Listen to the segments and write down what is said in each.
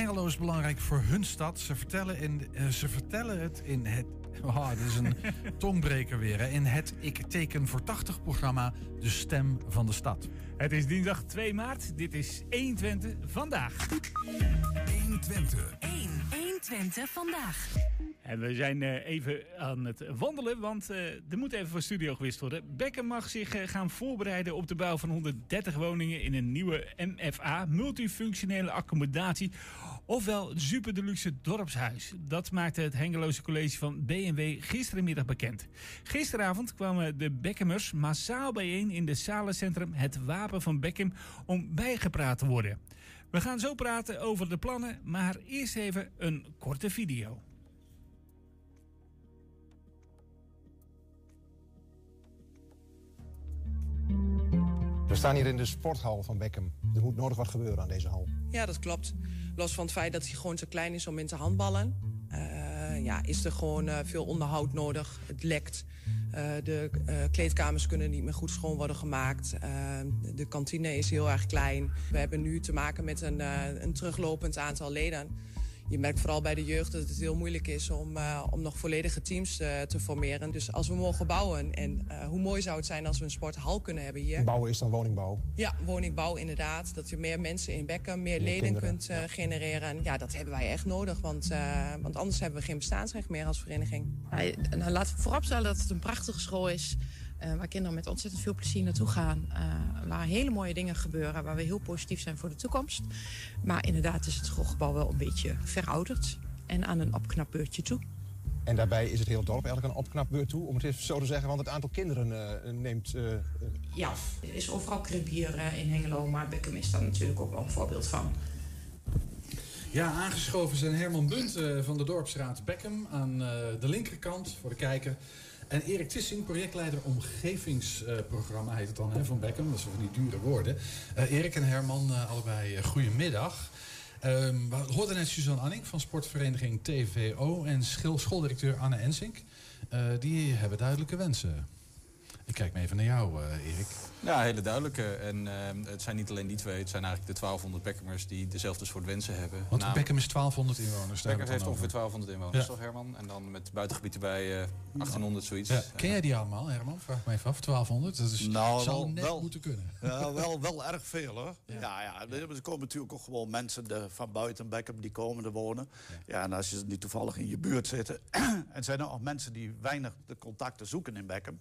Hengelo is belangrijk voor hun stad. Ze vertellen, in, eh, ze vertellen het in het... Oh, dit is een tongbreker weer. Hè, in het Ik teken voor 80 programma De Stem van de Stad. Het is dinsdag 2 maart. Dit is 120 vandaag. 120. 1. 120 vandaag. En we zijn eh, even aan het wandelen, want eh, er moet even voor studio gewist worden. Bekken mag zich eh, gaan voorbereiden op de bouw van 130 woningen in een nieuwe MFA, multifunctionele accommodatie, ofwel super deluxe dorpshuis. Dat maakte het Hengeloze College van BMW gisterenmiddag bekend. Gisteravond kwamen de Bekkemers massaal bijeen in de zalencentrum Het Wapen van Beckham om bijgepraat te worden. We gaan zo praten over de plannen, maar eerst even een korte video. We staan hier in de sporthal van Beckham. Er moet nodig wat gebeuren aan deze hal. Ja, dat klopt. Los van het feit dat hij gewoon te klein is om in te handballen... eh, ja, is er gewoon eh, veel onderhoud nodig. Het lekt. Eh, de eh, kleedkamers kunnen niet meer goed schoon worden gemaakt. Eh, de kantine is heel erg klein. We hebben nu te maken met een, een teruglopend aantal leden. Je merkt vooral bij de jeugd dat het heel moeilijk is om, eh, om nog volledige teams eh, te formeren. Dus als we mogen bouwen, en eh, hoe mooi zou het zijn als we een sporthal kunnen hebben hier. Bouwen is dan woningbouw. Ja, woningbouw inderdaad. Dat je meer mensen in Beckham, meer leden kinderen, kunt eh, genereren. Ja, dat hebben wij echt nodig, want, eh, want anders hebben we geen bestaansrecht meer als vereniging. Ja, nou, laten we vooropstellen dat het een prachtige school is. Eh, waar kinderen met ontzettend veel plezier naartoe gaan. eh, waar hele mooie dingen gebeuren. Waar we heel positief zijn voor de toekomst. Maar inderdaad is het schoolgebouw wel een beetje verouderd. En aan een opknapbeurtje toe. En daarbij is het hele dorp eigenlijk een opknapbeurt toe, om het even zo te zeggen. Want het aantal kinderen eh, neemt... eh, eh, Ja, er is overal krib hier in Hengelo. Maar Beckham is daar natuurlijk ook wel een voorbeeld van. Ja, aangeschoven zijn Herman Bunt van de Dorpsraad Beckham aan eh, de linkerkant voor de kijker. En Erik Tissing, projectleider omgevingsprogramma heet het dan hè, van Beckham. Dat zijn van die dure woorden. Eh, Erik en Herman, eh, allebei uh, goedemiddag. Ehm, we net Suzanne Anning van sportvereniging TVO en schooldirecteur Anne Ensink. Eh, die hebben duidelijke wensen. Ik kijk me even naar jou, eh, Erik. Ja, hele duidelijke. En eh, het zijn niet alleen die twee, het zijn eigenlijk de 1200 Beckhamers die dezelfde soort wensen hebben. Want Namelijk- Beckham is 1200 inwoners. hebben heeft ongeveer dan 1200 inwoners, Ja. toch Herman? En dan met buitengebied erbij eh 1800 zoiets. over. Ja, ken jij die allemaal, Herman? Vraag me even af. 1200? Dat is, Nou, zou wel- net wel. moeten kunnen. Ja, wel, wel erg veel hoor. Ja, ja, er komen natuurlijk ook gewoon mensen de, van buiten Beckham die komen er wonen. Ja. en als je niet toevallig in je buurt zitten. en zijn er ook mensen die weinig de contacten zoeken in Beckham.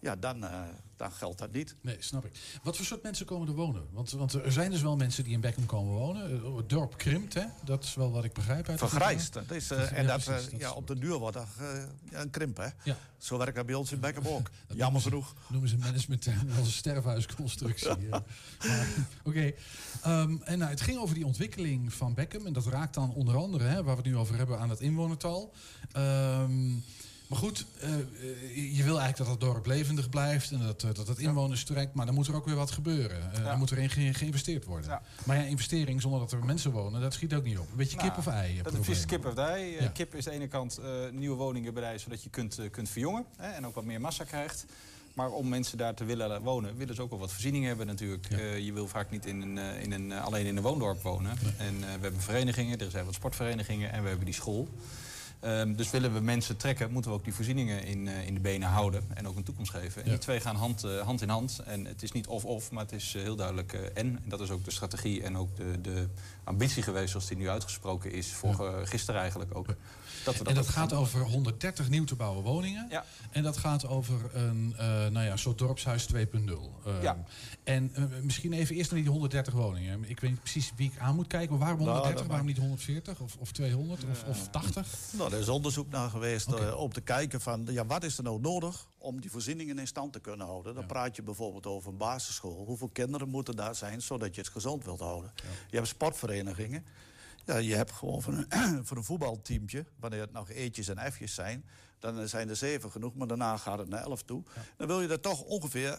Ja, dan, eh, dan geldt dat niet. Nee, snap ik. Wat voor soort mensen komen er wonen? Want, want er zijn dus wel mensen die in Beckham komen wonen. Eh, Het dorp krimpt, hè? Dat is wel wat ik begrijp uit Vergrijst. Dat is, eh, en dat, ja, op de duur wordt dat een krimp. Hè? Ja. Zo werkt dat bij ons in Beckham ook. Jammer noemen ze- genoeg. Noemen ze managementterm wel een sterfhuisconstructie. Oké. Ehm, en nou, het ging over die ontwikkeling van Beckham. En dat raakt dan onder andere, hè, waar we het nu over hebben, aan het inwonertal. Ehm, maar goed, eh, eh, je wil eigenlijk dat het dorp levendig blijft en dat, eh, dat het inwoners trekt. Maar dan moet er ook weer wat gebeuren. Ja. Dan moet er in ge- geïnvesteerd worden. Ja. Maar ja, investering zonder dat er mensen wonen, dat schiet ook niet op. Een beetje kip Nou, of ei. Dat is precies kip of ei. Ja. Kip is aan de ene kant nieuwe woningen erbij, zodat je kunt, kunt verjongen hè, en ook wat meer massa krijgt. Maar om mensen daar te willen wonen, willen ze ook wel wat voorzieningen hebben natuurlijk. Ja. Je wil vaak niet in een, in een, alleen in een woondorp wonen. En we hebben verenigingen, er zijn wat sportverenigingen en we hebben die school. Ehm, dus willen we mensen trekken, moeten we ook die voorzieningen in, eh, in de benen houden en ook een toekomst geven. En die twee gaan hand, eh, hand in hand. En het is niet of-of, maar het is eh, heel duidelijk en. En dat is ook de strategie en ook de, de ambitie geweest zoals die nu uitgesproken is. Voor gisteren eigenlijk ook. Dat En dat gaat over 130 nieuw te bouwen woningen. Ja. En dat gaat over een eh, nou ja, soort dorpshuis 2.0. Eh, Ja. En eh, misschien even eerst naar die 130 woningen. Ik weet niet precies wie ik aan moet kijken. Maar waarom Nou, 130? dat waarom niet 140 of, of 200 of, of 80? Nou, er is onderzoek naar geweest eh, om te kijken van ja, wat is er nou nodig om die voorzieningen in stand te kunnen houden. Dan Ja. praat je bijvoorbeeld over een basisschool. Hoeveel kinderen moeten daar zijn zodat je het gezond wilt houden? Je hebt sportverenigingen. Ja, je hebt gewoon voor een, voor een voetbalteamtje, wanneer het nog eetjes en F'jes zijn, dan zijn er zeven genoeg, maar daarna gaat het naar elf toe. Dan wil je er toch ongeveer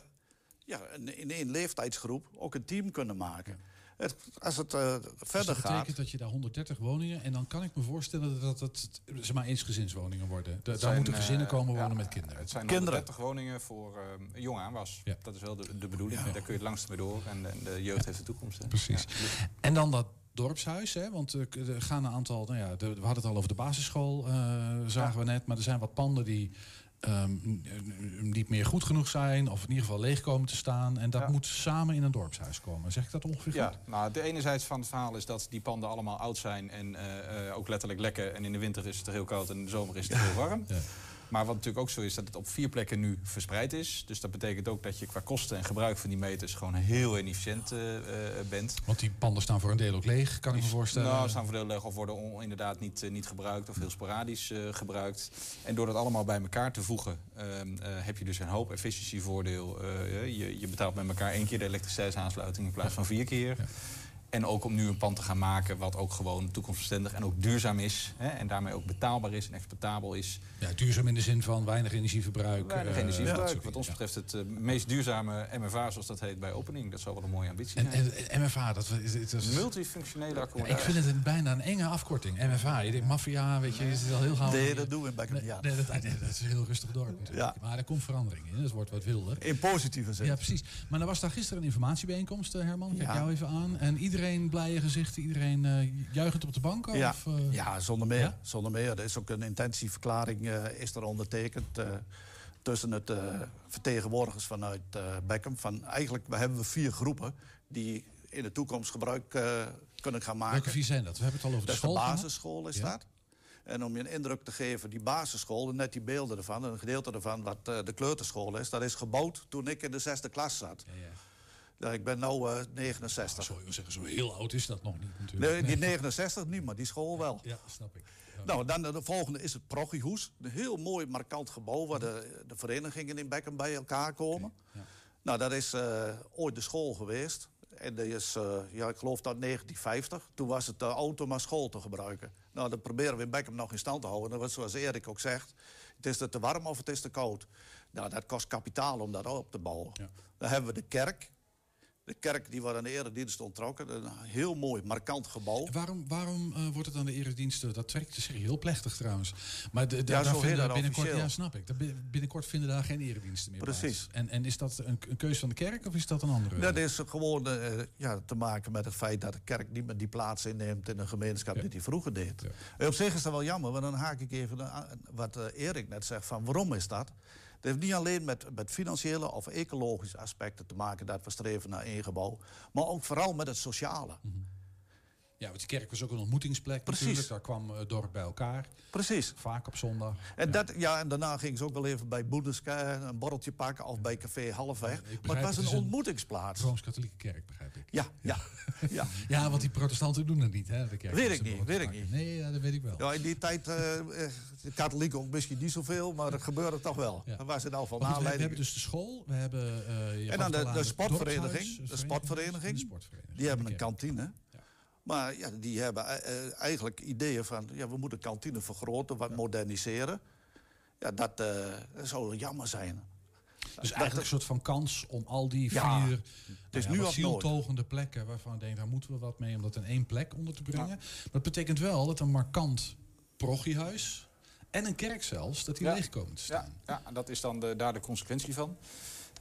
ja, in één leeftijdsgroep ook een team kunnen maken. Het, als het eh, Dus verder dat betekent gaat. dat je daar 130 woningen... en dan kan ik me voorstellen dat het zeg maar, eensgezinswoningen worden. Da- daar zijn, moeten eh, gezinnen komen wonen ja, met kinderen. Het zijn Kinderen. 130 woningen voor eh jong aanwas. Ja. Dat is wel de, de bedoeling. Daar kun je het langst mee door. En de, de jeugd heeft de toekomst. hè. Precies. Ja. En dan dat dorpshuis. Hè? Want eh, er gaan een aantal. Nou ja, de- we hadden het al over de basisschool, eh, zagen we net. Maar er zijn wat panden die ehm, niet meer goed genoeg zijn. Of in ieder geval leeg komen te staan. En dat Ja. moet samen in een dorpshuis komen. Zeg ik dat ongeveer Ja, goed? nou, de ene zijde van het verhaal is dat die panden allemaal oud zijn en eh, ook letterlijk lekken. En in de winter is het er heel koud en in de zomer is het heel warm. Ja. Maar wat natuurlijk ook zo is, dat het op vier plekken nu verspreid is. Dus dat betekent ook dat je qua kosten en gebruik van die meters gewoon heel inefficiënt eh, eh, bent. Want die panden staan voor een deel ook leeg, kan ik me voorstellen. Nou, staan voor deel leeg of worden on- inderdaad niet, eh, niet gebruikt of heel sporadisch gebruikt. En door dat allemaal bij elkaar te voegen, ehm, eh, heb je dus een hoop efficiëntievoordeel. Je, je betaalt met elkaar één keer de elektriciteitsaansluiting in plaats van vier keer. Ja. En ook om nu een pand te gaan maken wat ook gewoon toekomstbestendig en ook duurzaam is. Hè, en daarmee ook betaalbaar is en exploitabel is. Ja, duurzaam in de zin van weinig energieverbruik. Weinig eh, energieverbruik. dat wat ons betreft het eh, meest duurzame MFA, zoals dat heet bij opening. Dat zou wel een mooie ambitie zijn. En, en MFA, dat is... is- Multifunctionele Ja, ik accommodatie. vind het een, bijna een enge afkorting. MFA, je denkt maffia, weet je, is het al heel gauw... Nee, dat doen we in Beckham Nee, dat, nee, dat is een heel rustig dorp natuurlijk. Ja. Maar er komt verandering in, het wordt wat wilder. In positieve zin. Ja, precies. Maar dan was daar gisteren een informatiebijeenkomst, eh, Herman. Kijk Ja. jou even aan. En iedereen blije gezichten, iedereen eh, juichend op de bank? Ja, Of, eh, ja zonder meer. Ja? Zonder meer. Er is ook een intentieverklaring eh, is er ondertekend. tussen het vertegenwoordigers vanuit eh Beckham. Van, eigenlijk we hebben we vier groepen die in de toekomst gebruik kunnen gaan maken. Welke vier zijn dat? We hebben het al over de de school. gehad. basisschool, is Ja. dat. En om je een indruk te geven, die basisschool, net die beelden ervan, een gedeelte ervan, wat de kleuterschool is, dat is gebouwd toen ik in de zesde klas zat. Ja, ja. Ik ben nu eh 69. Sorry, we zeggen, zo heel oud is dat nog niet natuurlijk. Nee, die 69 niet, maar die school wel. Ja, snap ik. Ja. Nou, dan de volgende is het Progiehoes. Een heel mooi markant gebouw waar de, de verenigingen in Beckham bij elkaar komen. ja. Nou, dat is eh, ooit de school geweest. En dat is, eh, ja, ik geloof dat 1950. Toen was het de auto maar school te gebruiken. Nou, dat proberen we in Beckham nog in stand te houden. Was zoals Erik ook zegt. Het is er te warm of het is te koud. Nou, dat kost kapitaal om dat op te bouwen. Ja. Dan hebben we de kerk. De kerk die wordt aan de eredienst onttrokken. Een heel mooi, markant gebouw. Waarom, waarom eh, wordt het aan de erediensten? Dat trekt zeg je heel plechtig trouwens. Maar de, de- Ja, daar vinden binnenkort, officieel. ja, snap ik. Binnenkort vinden daar geen erediensten meer Precies. plaats. En, en is dat een, een keuze van de kerk of is dat een andere? Dat is gewoon eh, ja, te maken met het feit dat de kerk niet meer die plaats inneemt in een gemeenschap Ja. die hij vroeger deed. Ja. Op zich is dat wel jammer, want dan haak ik even aan wat eh, Erik net zegt van waarom is dat? Het heeft niet alleen met, met financiële of ecologische aspecten te maken dat we streven naar één gebouw, maar ook vooral met het sociale. Ja, want die kerk was ook een ontmoetingsplek Precies. natuurlijk. Daar kwam eh, het dorp bij elkaar. Precies. Vaak op zondag. En, Ja. dat, ja, en daarna ging ze ook wel even bij Boedeska een borreltje pakken of bij Café Halfweg. maar het was het een ontmoetingsplaats. Rooms-Katholieke kerk, begrijp ik. Ja, ja, ja. Ja, want die protestanten doen het niet, hè? De kerk Weet ik niet, weet ik niet. Nee, ja, dat weet ik wel. Ja, in die tijd, eh eh, de katholieken ook misschien niet zoveel, maar dat gebeurde toch wel. Ja. Dat was in al van goed, we, we aanleiding. hebben dus de school, we hebben... eh, En dan de- het de sportvereniging, de sportvereniging. en de sportvereniging. Die hebben De een kantine. Maar ja, die hebben eh, eh, eigenlijk ideeën van... Ja, we moeten kantine vergroten, wat moderniseren. Ja, dat eh, dat zou jammer zijn. Dus eigenlijk een soort van kans om al die vier nou ja, nooit. zieltogende plekken waarvan ik denk, daar moeten we wat mee om dat in één plek onder te brengen. Dat betekent wel dat een markant parochiehuis en een kerk zelfs, dat die leeg komen te Ja, staan. ja, en dat is dan de, daar de consequentie van.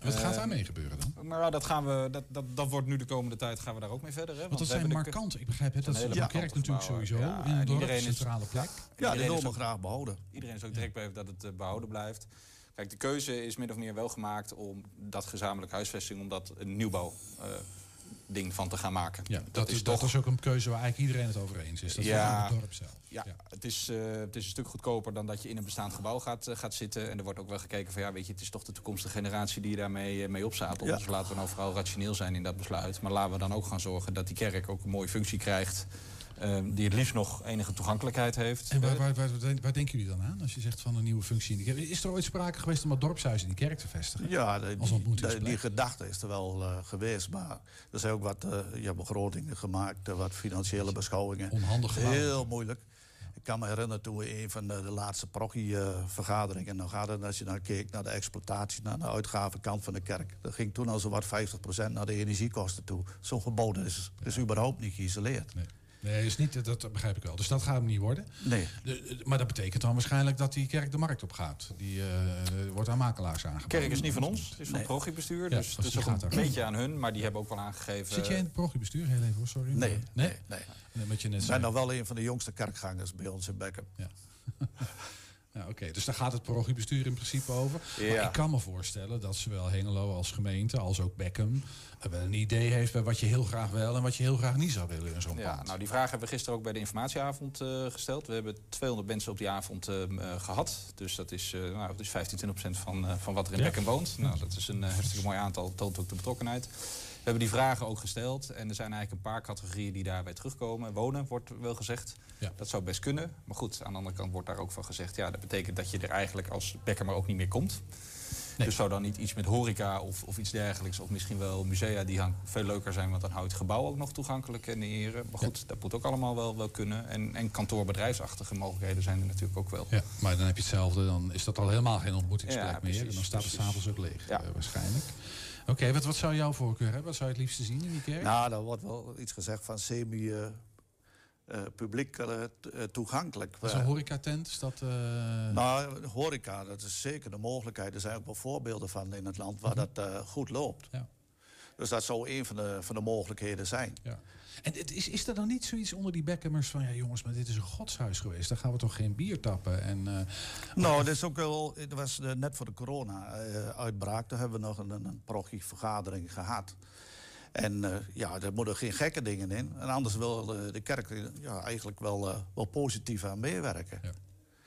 Wat gaat Eh, daarmee gebeuren dan? Maar ja, dat, gaan we, dat, dat, dat wordt nu de komende tijd gaan we daar ook mee verder. Hè? Want dat zijn markant. Ik begrijp het, dat is een kerk natuurlijk sowieso. Ja, in een en dorp, iedereen een is- centrale plek. Ja, die Iedereen willen is we ook- graag behouden. Iedereen is ook direct bij heeft dat het eh, behouden blijft. Kijk, de keuze is min of meer wel gemaakt om dat gezamenlijk huisvesting, om dat een nieuwbouw eh, ding van te gaan maken. Ja, dat, is, dat is ook een keuze waar eigenlijk iedereen het over eens is. Dat is Ja. wel het dorp zelf. Ja, Het, is, eh, het is een stuk goedkoper dan dat je in een bestaand gebouw gaat, eh, gaat zitten. En er wordt ook wel gekeken van ja, weet je, het is toch de toekomstige generatie die je daarmee eh, mee opzadelt. Ja. Dus laten we nou vooral rationeel zijn in dat besluit. Maar laten we dan ook gaan zorgen dat die kerk ook een mooie functie krijgt. Eh, die het liefst nog enige toegankelijkheid heeft. En waar, Eh, waar, waar, waar denken jullie dan aan als je zegt van een nieuwe functie in de kerk? Is er ooit sprake geweest om dat dorpshuis in die kerk te vestigen? Ja, de- Als die, de- die gedachte is er wel eh, geweest. Maar er zijn ook wat eh, ja, begrotingen gemaakt, wat financiële beschouwingen. Onhandig. Heel moeilijk. Ik kan me herinneren toen we een van de, de laatste prochie-vergaderingen... en dan gaat het als je dan keek naar de exploitatie, naar de uitgavenkant van de kerk. Dat ging toen al zo wat 50% naar de energiekosten toe. Zo'n gebouw is, is überhaupt niet geïsoleerd. Nee. Nee, is niet, dat begrijp ik wel. Dus dat gaat hem niet worden. Nee. De- maar dat betekent dan waarschijnlijk dat die kerk de markt op gaat. Die eh, wordt aan makelaars aangeboden. De kerk is niet van ons, het is van het progiebestuur. Dus dus het is ook gaat een beetje aan hun. Maar die hebben ook wel aangegeven... Zit jij in het progiebestuur? Heel even hoor, sorry. Nee, nee? nee, nee. Nee, wat je net Ik zei. ben nog wel een van de jongste kerkgangers bij ons in Beckham. Ja, oké. Dus daar gaat het parochiebestuur in principe over. Maar Ja. ik kan me voorstellen dat zowel Hengelo als gemeente, als ook Beckham, eh, wel een idee heeft bij wat je heel graag wel en wat je heel graag niet zou willen in zo'n Ja, pand. nou die vraag hebben we gisteren ook bij de informatieavond eh, gesteld. We hebben 200 mensen op die avond eh, eh, gehad. Dus dat is, eh nou, dat is 15, 20 procent van, van wat er in Ja. Beckham woont. Nou, dat is een hartstikke mooi aantal, toont ook de betrokkenheid. We hebben die vragen ook gesteld. En er zijn eigenlijk een paar categorieën die daarbij terugkomen. Wonen wordt wel gezegd. Ja. Dat zou best kunnen. Maar goed, aan de andere kant wordt daar ook van gezegd... ja, dat betekent dat je er eigenlijk als Beckham er ook niet meer komt. Nee. Dus zou dan niet iets met horeca of, of iets dergelijks... of misschien wel musea die veel leuker zijn... want dan houdt het gebouw ook nog toegankelijk en eren. Maar goed, dat moet ook allemaal wel, wel kunnen. En, en kantoorbedrijfsachtige mogelijkheden zijn er natuurlijk ook wel. Ja, maar dan heb je hetzelfde. Dan is dat al helemaal geen ontmoetingsplek Ja, meer. En dan staat het s'avonds ook leeg, Ja. eh, waarschijnlijk. Oké, wat, wat zou jouw voorkeur hebben? Wat zou je het liefste zien in die kerk? Nou, er wordt wel iets gezegd van semi-publiek toegankelijk. dat is een horecatent? Is dat... eh, Nou, horeca, dat is zeker de mogelijkheid. Er zijn ook wel voorbeelden van in het land waar dat eh, goed loopt. Ja. Dus dat zou een van de, van de mogelijkheden zijn. Ja. En het is, is er dan niet zoiets onder die Beckhemers van... ja jongens, maar dit is een godshuis geweest. Dan gaan we toch geen bier tappen? En, eh, Nou, dat is ook wel. Het was eh, net voor de corona-uitbraak. Toen hebben we nog een, een, prochie-vergadering gehad. En eh, ja, daar moeten geen gekke dingen in. En anders wil eh, de kerk er, ja, eigenlijk wel, eh, wel positief aan meewerken. Ja.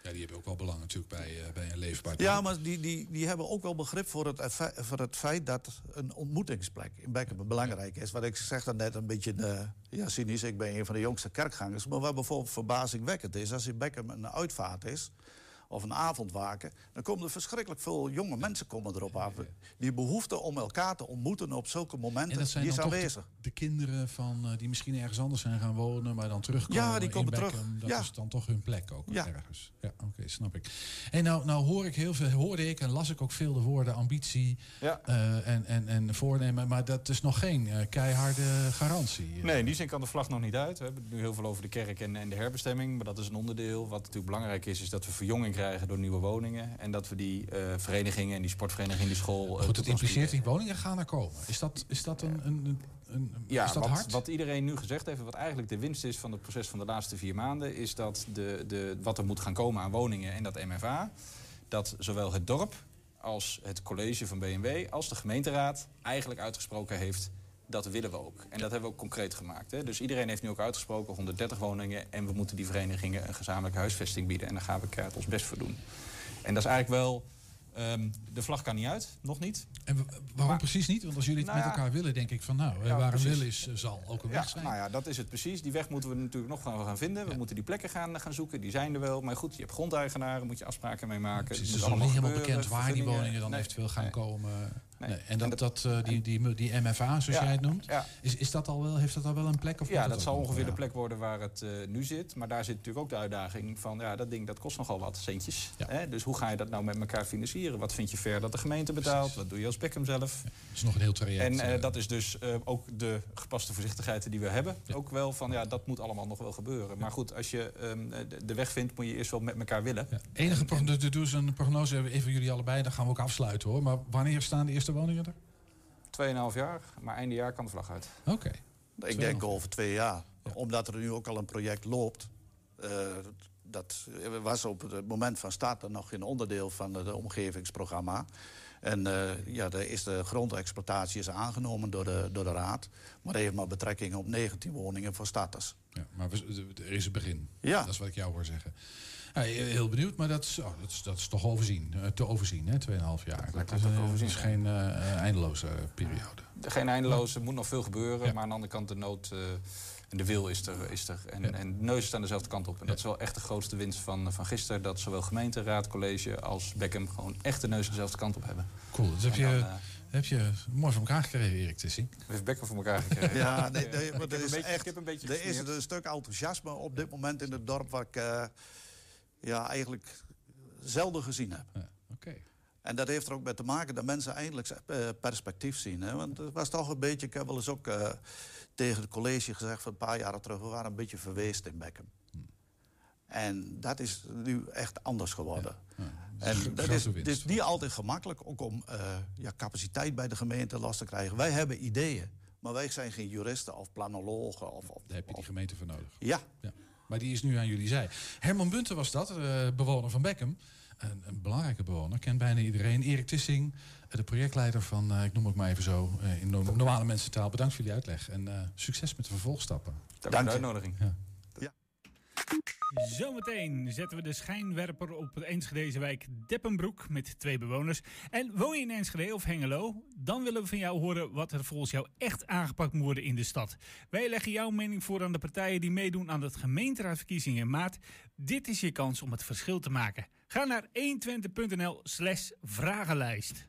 Ja, die hebben ook wel belang natuurlijk bij, eh, bij een leefbaar Ja, maar die, die, die hebben ook wel begrip voor het, effe- voor het feit dat een ontmoetingsplek in Beckham belangrijk is. Wat ik zeg dan net een beetje eh, ja, cynisch, ik ben een van de jongste kerkgangers. Maar wat bijvoorbeeld verbazingwekkend is, als in Beckham een uitvaart is of een avondwaken, dan komen er verschrikkelijk veel jonge mensen komen erop af. Die behoefte om elkaar te ontmoeten op zulke momenten, En dat zijn die is dan toch aanwezig. de, de kinderen van, eh, die misschien ergens anders zijn gaan wonen... maar dan terugkomen Ja, die komen in terug. Beckham. Dat Ja. is dan toch hun plek ook Ja. ergens. Ja, oké, snap ik. En nou, nou hoor ik heel veel, hoorde ik en las ik ook veel de woorden ambitie Ja. eh, en, en, en voornemen... maar dat is nog geen eh, keiharde garantie. Nee, in die zin kan de vlag nog niet uit. We hebben het nu heel veel over de kerk en, en de herbestemming. Maar dat is een onderdeel. Wat natuurlijk belangrijk is, is dat we verjonging krijgen door nieuwe woningen. En dat we die eh, verenigingen en die sportvereniging, die school... eh, Goed, het impliceert die woningen gaan er komen. Is dat, is dat een, een, een, Ja, is dat wat, hard? wat iedereen nu gezegd heeft, wat eigenlijk de winst is van het proces van de laatste vier maanden, is dat de, de, wat er moet gaan komen aan woningen en dat MFA, dat zowel het dorp als het college van BMW als de gemeenteraad eigenlijk uitgesproken heeft. Dat willen we ook. En dat hebben we ook concreet gemaakt. Hè. Dus iedereen heeft nu ook uitgesproken 130 woningen. En we moeten die verenigingen een gezamenlijke huisvesting bieden. En daar gaan we keihard ons best voor doen. En dat is eigenlijk wel. ehm, de vlag kan niet uit, nog niet. En wa- waarom Maar- precies niet? Want als jullie het Nou met elkaar willen, denk ik van nou, eh, Ja, waar een wil is, eh, zal ook een Ja, weg zijn. nou ja, dat is het precies. Die weg moeten we natuurlijk nog gaan, gaan vinden. We moeten die plekken gaan, gaan zoeken. Die zijn er wel. Maar goed, je hebt grondeigenaren, moet je afspraken mee maken. Precies, Het het is nog niet helemaal bekend waar die woningen dan Nee, eventueel gaan nee. komen. Nee. Nee. En En dat, dat, eh, die, die, die MFA, zoals Ja, jij het noemt, Ja, is, is dat al wel, heeft dat al wel een plek? Of ja dat zal ongeveer de plek worden waar het eh, nu zit. Maar daar zit natuurlijk ook de uitdaging van... ja, dat ding dat kost nogal wat centjes. Ja. Hè? Dus hoe ga je dat nou met elkaar financieren? Wat vind je fair dat de gemeente betaalt? Precies. Wat doe je als Beckham zelf? Dat is nog een heel traject. En eh, eh. dat is dus eh, ook de gepaste voorzichtigheid die we hebben. Ook wel van, ja, dat moet allemaal nog wel gebeuren. Maar goed, als je ehm, de- weg vindt, moet je eerst wel met elkaar willen. Enige dus- dus doe eens een prognose, even jullie allebei, dan gaan we ook afsluiten hoor. Maar wanneer staan de eerste woningen er? 2,5 jaar, maar einde jaar kan de vlag uit. Oké. Ik denk over twee jaar. Ja. Omdat er nu ook al een project loopt. eh, dat was op het moment van start dan nog geen onderdeel van het omgevingsprogramma. En eh, ja, de, is de grondexploitatie is aangenomen door de, door de Raad. Maar heeft maar betrekking op 19 woningen voor starters. Ja, maar we- er is een begin. Ja. Dat is wat ik jou hoor zeggen. Ja, heel benieuwd, maar dat is, oh, dat is, dat is toch overzien, eh, te overzien, hè? 2,5 jaar. Dat, kan is, eh, dat overzien is geen eh, eindeloze periode. Geen eindeloos, er moet nog veel gebeuren. Ja. Maar aan de andere kant de nood eh, en de wil is er. Is er en, Ja. en de neus staan dezelfde kant op. En dat is wel echt de grootste winst van, van gisteren. Dat zowel gemeente, raad, college als Beckham gewoon echt de neus dezelfde kant op hebben. Cool, dat heb En je, dan, heb je mooi voor elkaar gekregen, Erik Tissing. heeft Beckham voor elkaar gekregen. Ja, nee, nee, maar ik, er heb is een beetje, echt- heb een beetje Er is een stuk enthousiasme op dit moment in het dorp... ik eh, ja, eigenlijk zelden gezien heb. Ja, Oké. En dat heeft er ook mee te maken dat mensen eindelijk eh, perspectief zien. Hè? Want het was toch een beetje, ik heb wel eens ook eh, tegen het college gezegd van een paar jaren terug, we waren een beetje verweest in Beckham. En dat is nu echt anders geworden. En dat is, het is niet altijd gemakkelijk ook om eh, ja, capaciteit bij de gemeente last te krijgen. Wij hebben ideeën, maar wij zijn geen juristen of planologen. Of, of, Daar heb je die gemeente voor nodig. ja, Ja. Maar die is nu aan jullie zij. Herman Bunten was dat, eh, bewoner van Beckham. Een, een belangrijke bewoner, kent bijna iedereen. Erik Tissing, eh, de projectleider van, eh, ik noem het maar even zo, eh, in no- normale mensentaal. Bedankt voor jullie uitleg en eh, succes met de vervolgstappen. Dank voor de uitnodiging. Zometeen zetten we de schijnwerper op het Enschedeze wijk Deppenbroek met twee bewoners. En woon je in Enschede of Hengelo? Dan willen we van jou horen wat er volgens jou echt aangepakt moet worden in de stad. Wij leggen jouw mening voor aan de partijen die meedoen aan de gemeenteraadverkiezingen in maart. Dit is je kans om het verschil te maken. Ga naar 120.nl slash vragenlijst.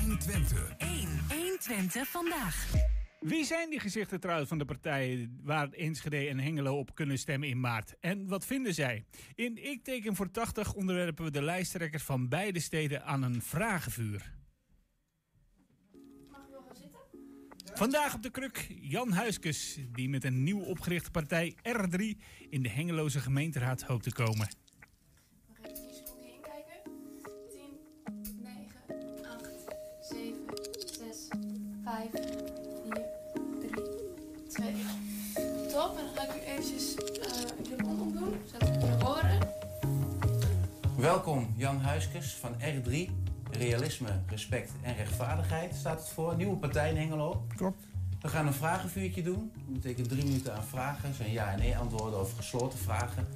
120. 1. 120 vandaag. Wie zijn die gezichten trouwens van de partijen waar Enschede en Hengelo op kunnen stemmen in maart? En wat vinden zij? In Ik teken voor 80 onderwerpen we de lijsttrekkers van beide steden aan een vragenvuur. Vandaag op de kruk Jan Huiskes, die met een nieuw opgerichte partij R3 in de Hengeloze gemeenteraad hoopt te komen. Nog Top, en dan ga ik u eventjes uh, de mond omdoen, zodat we kunnen horen. Welkom, Jan Huiskes van R3. Realisme, respect en rechtvaardigheid staat het voor. Nieuwe partij in Hengelo. Klopt. We gaan een vragenvuurtje doen. Dat betekent drie minuten aan vragen. zijn ja en nee antwoorden of gesloten vragen.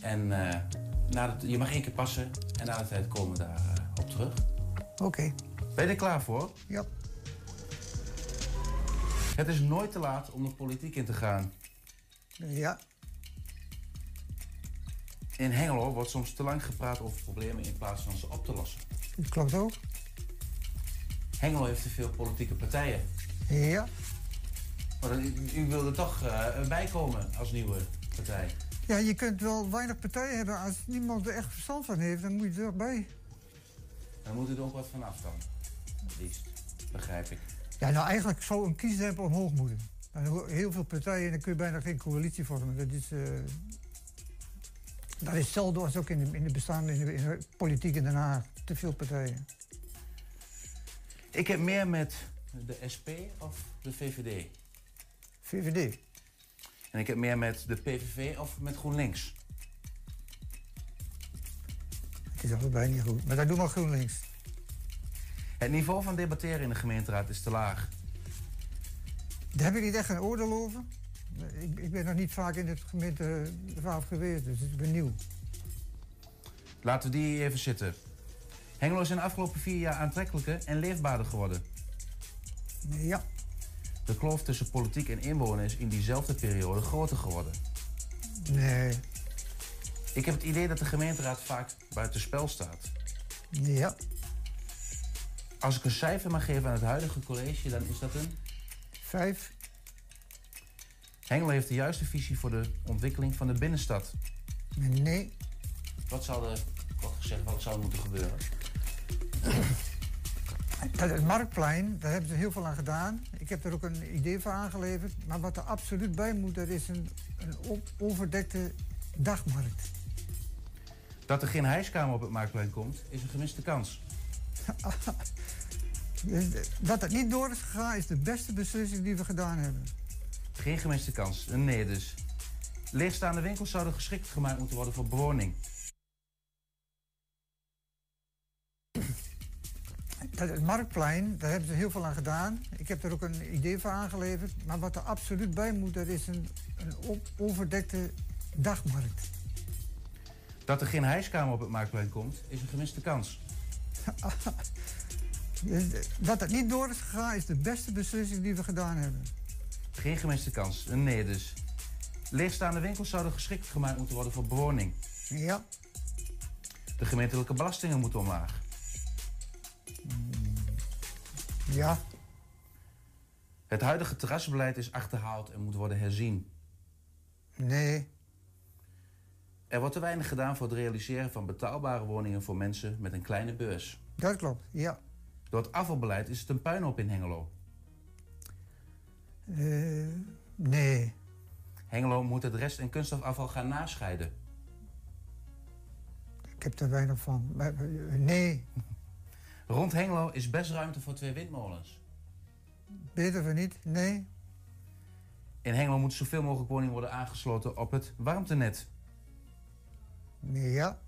En eh, na de, je mag één keer passen en na de tijd komen we daar eh, op terug. Oké. Ben je er klaar voor? Ja. Het is nooit te laat om de politiek in te gaan. Ja. In Hengelo wordt soms te lang gepraat over problemen in plaats van ze op te lossen. Dat klopt ook. Hengelo heeft te veel politieke partijen. Ja. Maar dan, u, u wilde toch eh, bijkomen als nieuwe partij. Ja, je kunt wel weinig partijen hebben. Als niemand er echt verstand van heeft, dan moet je er bij. Dan moet er ook wat van af dan. Het liefst. Begrijp ik. Ja, nou eigenlijk zou een kiesdrempel omhoog moeten. Heel veel partijen en dan kun je bijna geen coalitie vormen. Dat is, eh, dat is hetzelfde als ook in de, in de bestaande in de, in de politiek in Den Haag. Te veel partijen. Ik heb meer met de SP of de VVD. VVD. En ik heb meer met de PVV of met GroenLinks. Het is allebei niet goed. Maar dat doen we GroenLinks. Het niveau van debatteren in de gemeenteraad is te laag. Daar heb ik niet echt een oordeel over. Ik, ik ben nog niet vaak in het gemeenteraad geweest, dus ik ben nieuw. Laten we die even zitten. Hengelo is in de afgelopen vier jaar aantrekkelijker en leefbaarder geworden. Ja. De kloof tussen politiek en inwoner is in diezelfde periode groter geworden. Nee. Ik heb het idee dat de gemeenteraad vaak buitenspel staat. Ja. Als ik een cijfer mag geven aan het huidige college, dan is dat een... Vijf. Hengelo heeft de juiste visie voor de ontwikkeling van de binnenstad. Nee. Wat zou er, kort gezegd, wat zou er moeten gebeuren? Dat het marktplein, daar hebben ze heel veel aan gedaan. Ik heb er ook een idee voor aangeleverd. Maar wat er absoluut bij moet, dat is een, een overdekte dagmarkt. Dat er geen hijskamer op het marktplein komt, is een gemiste kans. Dat het niet door is gegaan, is de beste beslissing die we gedaan hebben. Geen gemiste kans, een nee dus. Leegstaande winkels zouden geschikt gemaakt moeten worden voor bewoning. Dat het marktplein, daar hebben ze heel veel aan gedaan. Ik heb er ook een idee voor aangeleverd. Maar wat er absoluut bij moet, dat is een, een overdekte dagmarkt. Dat er geen hijskamer op het marktplein komt, is een gemiste kans. Dat het niet door is gegaan, is de beste beslissing die we gedaan hebben. Geen gemiste kans, een nee dus. Leegstaande winkels zouden geschikt gemaakt moeten worden voor bewoning. Ja. De gemeentelijke belastingen moeten omlaag. Ja. Het huidige terrasbeleid is achterhaald en moet worden herzien. Nee. Er wordt te weinig gedaan voor het realiseren van betaalbare woningen voor mensen met een kleine beurs. Dat klopt, ja. Door het afvalbeleid is het een puinhoop in Hengelo. Eh, nee. Hengelo moet het rest- en kunststofafval gaan nascheiden. Ik heb er weinig van. Maar, eh, nee, Rond Hengelo is best ruimte voor twee windmolens. beter van niet. Nee. In Hengelo moeten zoveel mogelijk woningen worden aangesloten op het warmtenet. Ja.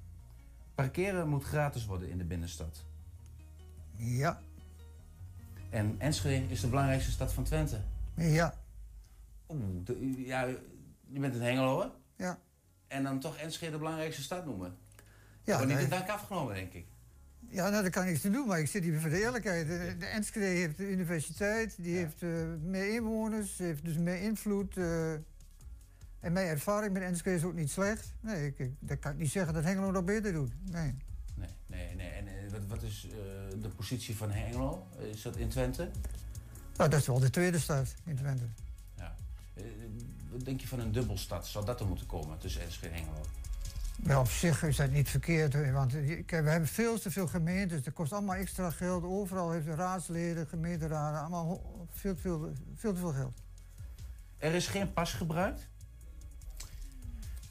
Parkeren moet gratis worden in de binnenstad. Ja. En Enschede is de belangrijkste stad van Twente. Ja. Oeh, de- ja, je bent een Hengelo, hè? Ja. En dan toch Enschede de belangrijkste stad noemen? Ja, Wordt niet de dank afgenomen, denk ik. Ja, nou, daar kan ik niks aan doen, maar ik zit hier voor de eerlijkheid. De, de Enschede heeft de universiteit, die heeft eh, meer inwoners, heeft dus meer invloed. eh, en mijn ervaring met Enschede is ook niet slecht. Nee, ik, ik, dat kan ik niet zeggen dat Hengelo dat beter doet. Nee. Nee, nee, nee. En wat, is eh, de positie van Hengelo? Is dat in Twente? Nou, dat is wel de tweede stad in Twente. Ja. Eh, wat denk je van een dubbelstad? Zou dat er moeten komen tussen Enschede en Hengelo? Maar op zich is dat niet verkeerd, want eh, we hebben veel te veel gemeentes. Dat kost allemaal extra geld. Overal heeft de raadsleden, gemeenteraden, allemaal veel, te veel, veel te veel geld. Er is geen pas gebruikt?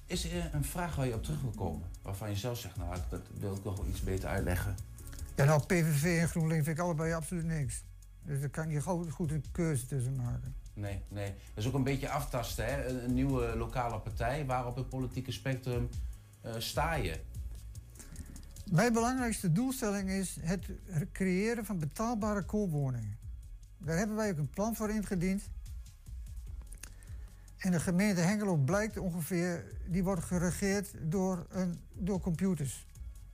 Is er een vraag waar je op terug wil komen? Waarvan je zelf zegt, nou, dat wil ik nog wel iets beter uitleggen. Ja, nou, PVV en GroenLinks vind ik allebei absoluut niks. Dus daar kan je goed, goed een keuze tussen maken. Nee, nee. Dat is ook een beetje aftasten, hè? Een, een nieuwe lokale partij. Waar op het politieke spectrum eh, sta je? Mijn belangrijkste doelstelling is het creëren van betaalbare koopwoningen. Daar hebben wij ook een plan voor ingediend. En de gemeente Hengelo blijkt ongeveer, die wordt geregeerd door, een, door computers.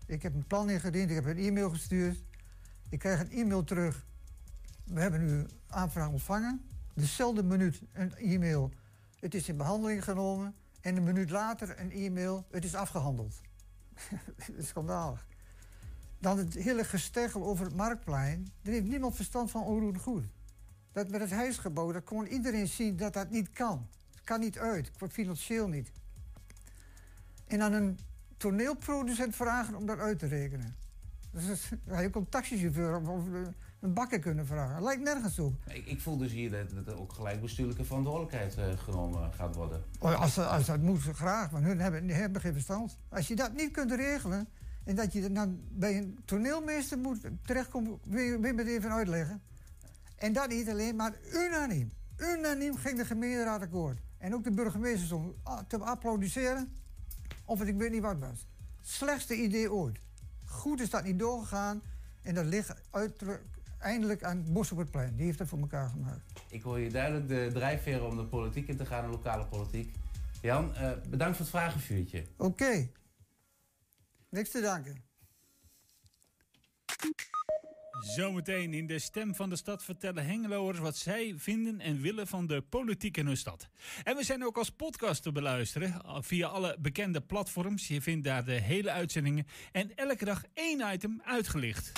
Ik heb een plan ingediend, ik heb een e-mail gestuurd. Ik krijg een e-mail terug. We hebben nu aanvraag ontvangen. Dezelfde minuut een e-mail. Het is in behandeling genomen. En een minuut later een e-mail. Het is afgehandeld. Schandalig. Dan het hele gesteggel over het marktplein. Er heeft niemand verstand van onroerend goed. Dat met het huisgebouw, dat kon iedereen zien dat dat niet kan. Het kan niet uit, financieel niet. En aan een toneelproducent vragen om dat uit te rekenen. Dus ja, je kon taxichauffeur of, of een bakker kunnen vragen. Dat lijkt nergens op. Ik, ik voel dus hier dat, er ook gelijk bestuurlijke verantwoordelijkheid eh, genomen gaat worden. Oh, Als, als dat moet, graag, maar hun hebben, die hebben geen verstand. Als je dat niet kunt regelen en dat je dan bij een toneelmeester moet terechtkomen, wil je, het even uitleggen. En dat niet alleen, maar unaniem. Unaniem ging de gemeenteraad akkoord. En ook de burgemeester stond ah, te applaudisseren of het ik weet niet wat was. Slechtste idee ooit. Goed is dat niet doorgegaan en dat ligt uiterlijk, eindelijk aan Bos op het plein. Die heeft dat voor elkaar gemaakt. Ik hoor je duidelijk de drijfveren om de politiek in te gaan, de lokale politiek. Jan, eh, bedankt voor het vragenvuurtje. Oké. Niks te danken. Zometeen in de stem van de stad vertellen Hengeloers wat zij vinden en willen van de politiek in hun stad. En we zijn ook als podcast te beluisteren eh, via alle bekende platforms. Je vindt daar de hele uitzendingen en elke dag één item uitgelicht.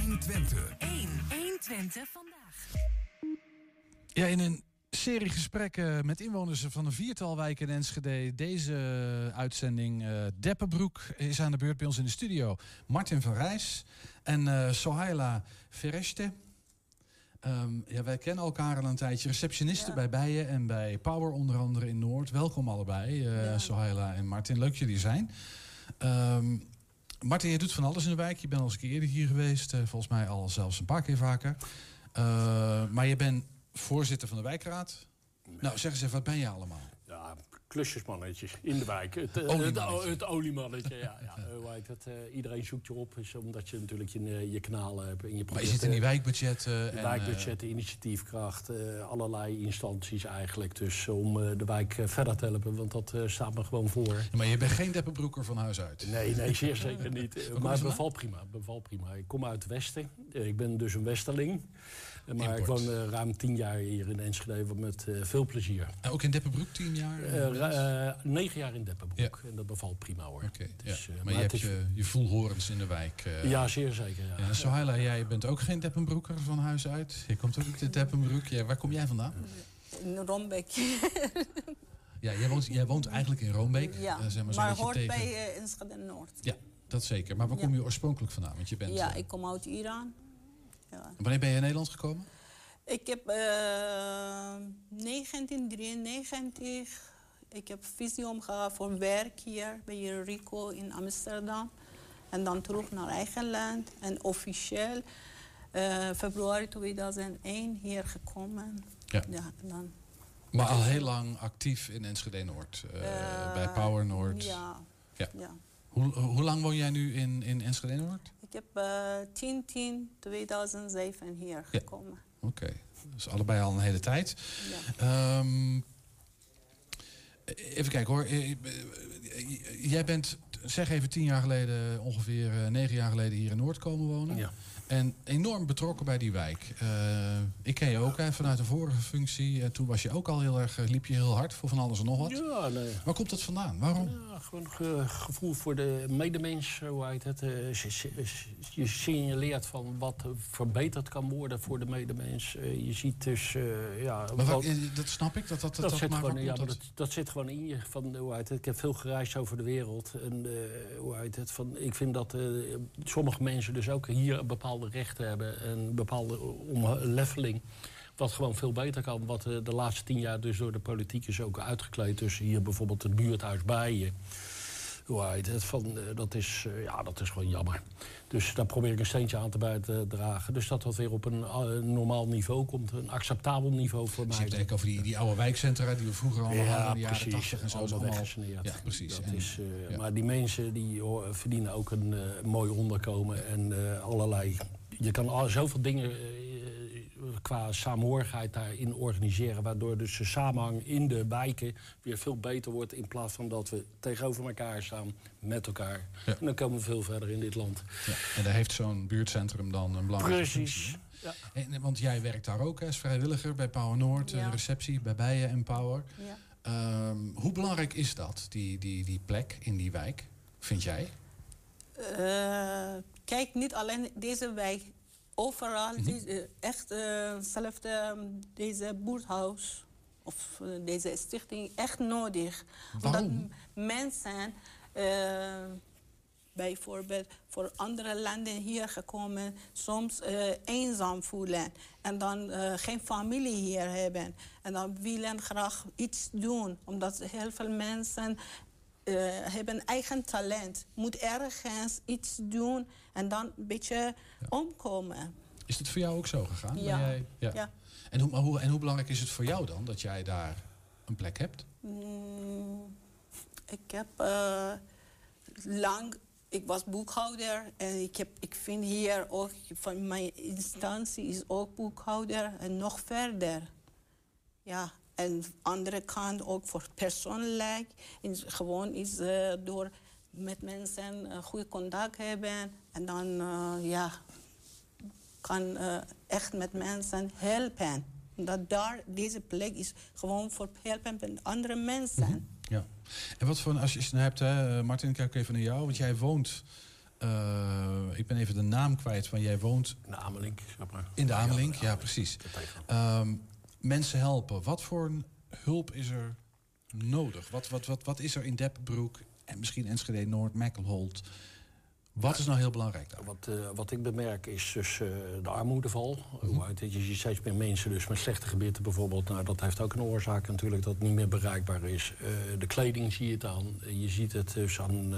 120. 1. 120 vandaag. Ja, in een serie gesprekken met inwoners van een viertal wijken in Enschede. Deze uitzending eh Deppenbroek is aan de beurt bij ons in de studio. Martin van Rijs en eh Sohaila Fereste. Ehm, ja, wij kennen elkaar al een tijdje. Receptionisten bij Bijen en bij Power onder andere in Noord. Welkom allebei, eh Sohaila en Martin. Leuk jullie zijn. Ehm, Martin, je doet van alles in de wijk. Je bent al eens een keer eerder hier geweest. eh, volgens mij al zelfs een paar keer vaker. Eh, maar je bent voorzitter van de wijkraad. Nou, zeg eens even, wat ben je allemaal? Ja, klusjesmannetje in de wijk. Het, eh, Oliemannetje. Het, het oliemannetje, ja. ja. eh, het, eh, iedereen zoekt je op, is omdat je natuurlijk je, je kanalen hebt. En je Maar je zit in die wijkbudgetten. En, wijkbudgetten, initiatiefkracht, allerlei instanties eigenlijk. Dus om de wijk verder te helpen, want dat staat me gewoon voor. maar je bent geen deppenbroeker van huis uit. Nee, nee, zeer zeker niet. Maar het bevalt prima, bevalt prima. Ik kom uit het Westen. Ik ben dus een Westerling. Maar Import. ik woon eh, ruim tien jaar hier in Enschede met eh, veel plezier. En ook in Deppenbroek tien jaar? Eh, negen jaar in Deppenbroek. En dat bevalt prima hoor. Oké, Dus, ja. eh, maar je hebt is- je, je voelhorens in de wijk. eh. Ja, zeer zeker. Ja. Ja, Sohaila, jij bent ook geen Deppenbroeker van huis uit. Je komt ook uit de Deppenbroek. Ja, waar kom jij vandaan? In Rombeek. Ja, jij woont, jij woont eigenlijk in Roombeek. Ja, zeg maar, maar, hoort tegen... bij uh, Enschede Noord. Ja, dat zeker. Maar waar Ja. kom je oorspronkelijk vandaan? Want je bent, ja, ik kom uit Iran. Ja. Wanneer ben je in Nederland gekomen? Ik heb eh 1993, ik heb visum gehad voor werk hier bij Rico in Amsterdam. En dan terug naar eigen land. En officieel eh, februari 2001 hier gekomen. Ja. dan, Maar al heel lang actief in Enschede Noord. eh, bij Power Noord. ja, Ja. ja. Hoe, hoe lang woon jij nu in, in Enschede Noord? Ik heb eh 10-10-2007 hier gekomen. Oké, dus allebei al een hele tijd. Ehm, even kijken hoor. Eh, eh, Jij bent, zeg even tien jaar geleden, ongeveer eh, negen jaar geleden hier in Noord komen wonen. Ja. En enorm betrokken bij die wijk. Eh, ik ken je ook hè, vanuit een vorige functie. En toen was je ook al heel erg, eh, liep je heel hard voor van alles en nog wat. Ja, nee. Waar komt dat vandaan? Waarom? Ja, gewoon ge- gevoel voor de medemens, hoe heet het. eh, je- signaleert van wat er verbeterd kan worden voor de medemens. Eh, Je ziet dus, eh, ja... Maar wat- eh, dat snap ik, dat dat, dat, dat, zit maar gewoon, ja, dat? dat, dat zit gewoon in je. Van, hoe heet het, ik heb veel gereisd over de wereld. En eh, hoe heet het, van, ik vind dat eh, sommige mensen dus ook hier bepaalde rechten hebben. En een bepaalde omleveling. Wat gewoon veel beter kan. Wat eh, de laatste tien jaar dus door de politiek is ook uitgekleed. Dus hier bijvoorbeeld het buurthuis bij je. Heet het? Van, eh, dat, is, eh, ja, dat is gewoon jammer. Dus daar probeer ik een steentje aan te bij te dragen. Dus dat dat weer op een eh, normaal niveau komt. Een acceptabel niveau voor mij. je hebt het over die, die oude wijkcentra die we vroeger allemaal Ja, hadden jaren precies. 80 en zo. Allemaal weggesaneerd. Ja, precies. Dat En- is, ja. Maar die mensen die hoor, verdienen ook een mooi onderkomen en allerlei. Je kan al, zoveel dingen qua samenhorigheid daarin organiseren, waardoor dus de samenhang in de wijken weer veel beter wordt in plaats van dat we tegenover elkaar staan met elkaar. Ja. En dan komen we veel verder in dit land. Ja, en daar heeft zo'n buurtcentrum dan een belangrijke Precies. functie. Ja. En, want jij werkt daar ook hè, als vrijwilliger bij Power Noord, Ja. eh, receptie bij Bijen en Power. Ja. Ehm, hoe belangrijk is dat, die, die, die plek in die wijk, vind jij? Eh, kijk, niet alleen deze wijk. Overal, Mhm. deze, echt eh, zelfs de- deze boerthuis of eh, deze stichting echt nodig. Waarom? Omdat mensen eh, bijvoorbeeld voor andere landen hier gekomen, soms eh, eenzaam voelen en dan eh, geen familie hier hebben. En dan willen graag iets doen, omdat heel veel mensen eh, hebben eigen talent. Moet ergens iets doen en dan een beetje omkomen. Is het voor jou ook zo gegaan? Ja. jij- ja. Ja. En, hoe, maar hoe, en hoe belangrijk is het voor jou dan dat jij daar een plek hebt? Mm, ik heb eh, lang, ik was boekhouder en ik, heb, ik vind hier ook van mijn instantie is ook boekhouder en nog verder. Ja, en andere kant ook voor persoonlijk. Is gewoon is eh, door met mensen uh, goede contact hebben en dan eh, ja, kan echt met mensen helpen. Dat daar, deze plek is gewoon voor helpen met andere mensen. Ja. En wat voor, als je het nou hebt, hè, Martin, ik kijk even naar jou, want jij woont, eh, ik ben even de naam kwijt, van jij woont... In de Amelink. In de Amelink, ja, precies. Ehm, mensen helpen, wat voor hulp is er nodig? Wat, wat, wat, wat is er in Deppenbroek en misschien Enschede Noord, Mekkelholt? Wat is nou heel belangrijk daar? Wat, eh, wat ik bemerk is dus eh, de armoedeval. Heet het? Je ziet steeds meer mensen dus met slechte gebieden bijvoorbeeld. Nou, dat heeft ook een oorzaak natuurlijk dat het niet meer bereikbaar is. Eh, de kleding zie je het aan. Je ziet het dus aan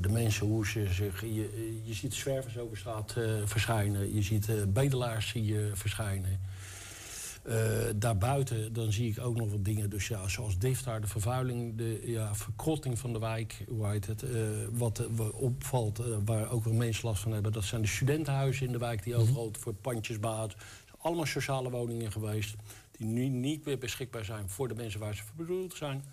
de mensen hoe ze zich... Je, je ziet zwervers over straat verschijnen. Je ziet bedelaars zie je verschijnen. Eh, daarbuiten dan zie ik ook nog wat dingen, dus ja, zoals Diftar, de vervuiling, de ja, verkrotting van de wijk, hoe heet het. eh, wat eh, wat opvalt, waar ook wel mensen last van hebben, dat zijn de studentenhuizen in de wijk die overal voor pandjes baat. Allemaal sociale woningen geweest, die nu niet meer beschikbaar zijn voor de mensen waar ze voor bedoeld zijn.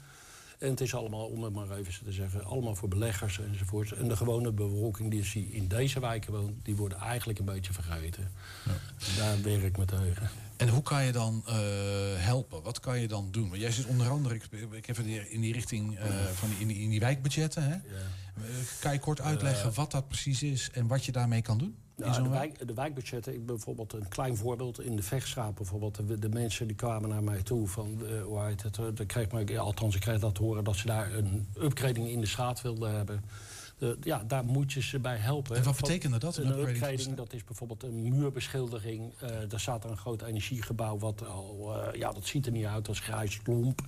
En het is allemaal, om het maar even te zeggen, allemaal voor beleggers enzovoort. En de gewone bevolking die in deze wijken woont, die worden eigenlijk een beetje vergeten. Daar werk ik me tegen. En hoe kan je dan eh, helpen? Wat kan je dan doen? Want jij zit onder andere, ik, ik heb in die, in die richting eh, van die, in, die, in die wijkbudgetten. Hè? Eh, kan je kort uitleggen wat dat precies is en wat je daarmee kan doen? Zo'n de, wijk? de wijkbudgetten, ik bijvoorbeeld een klein voorbeeld in de vechtstraat bijvoorbeeld. De, de mensen die kwamen naar mij toe van, eh, hoe heet het, dan kreeg maar, althans ik kreeg dat te horen dat ze daar een upgrading in de straat wilden hebben. Ja, daar moet je ze bij helpen. En wat Van- betekende dat, een Een upgrading dat is bijvoorbeeld een muurbeschildering. Eh er staat een groot energiegebouw, wat al, ja, dat ziet er niet uit als grijs lomp.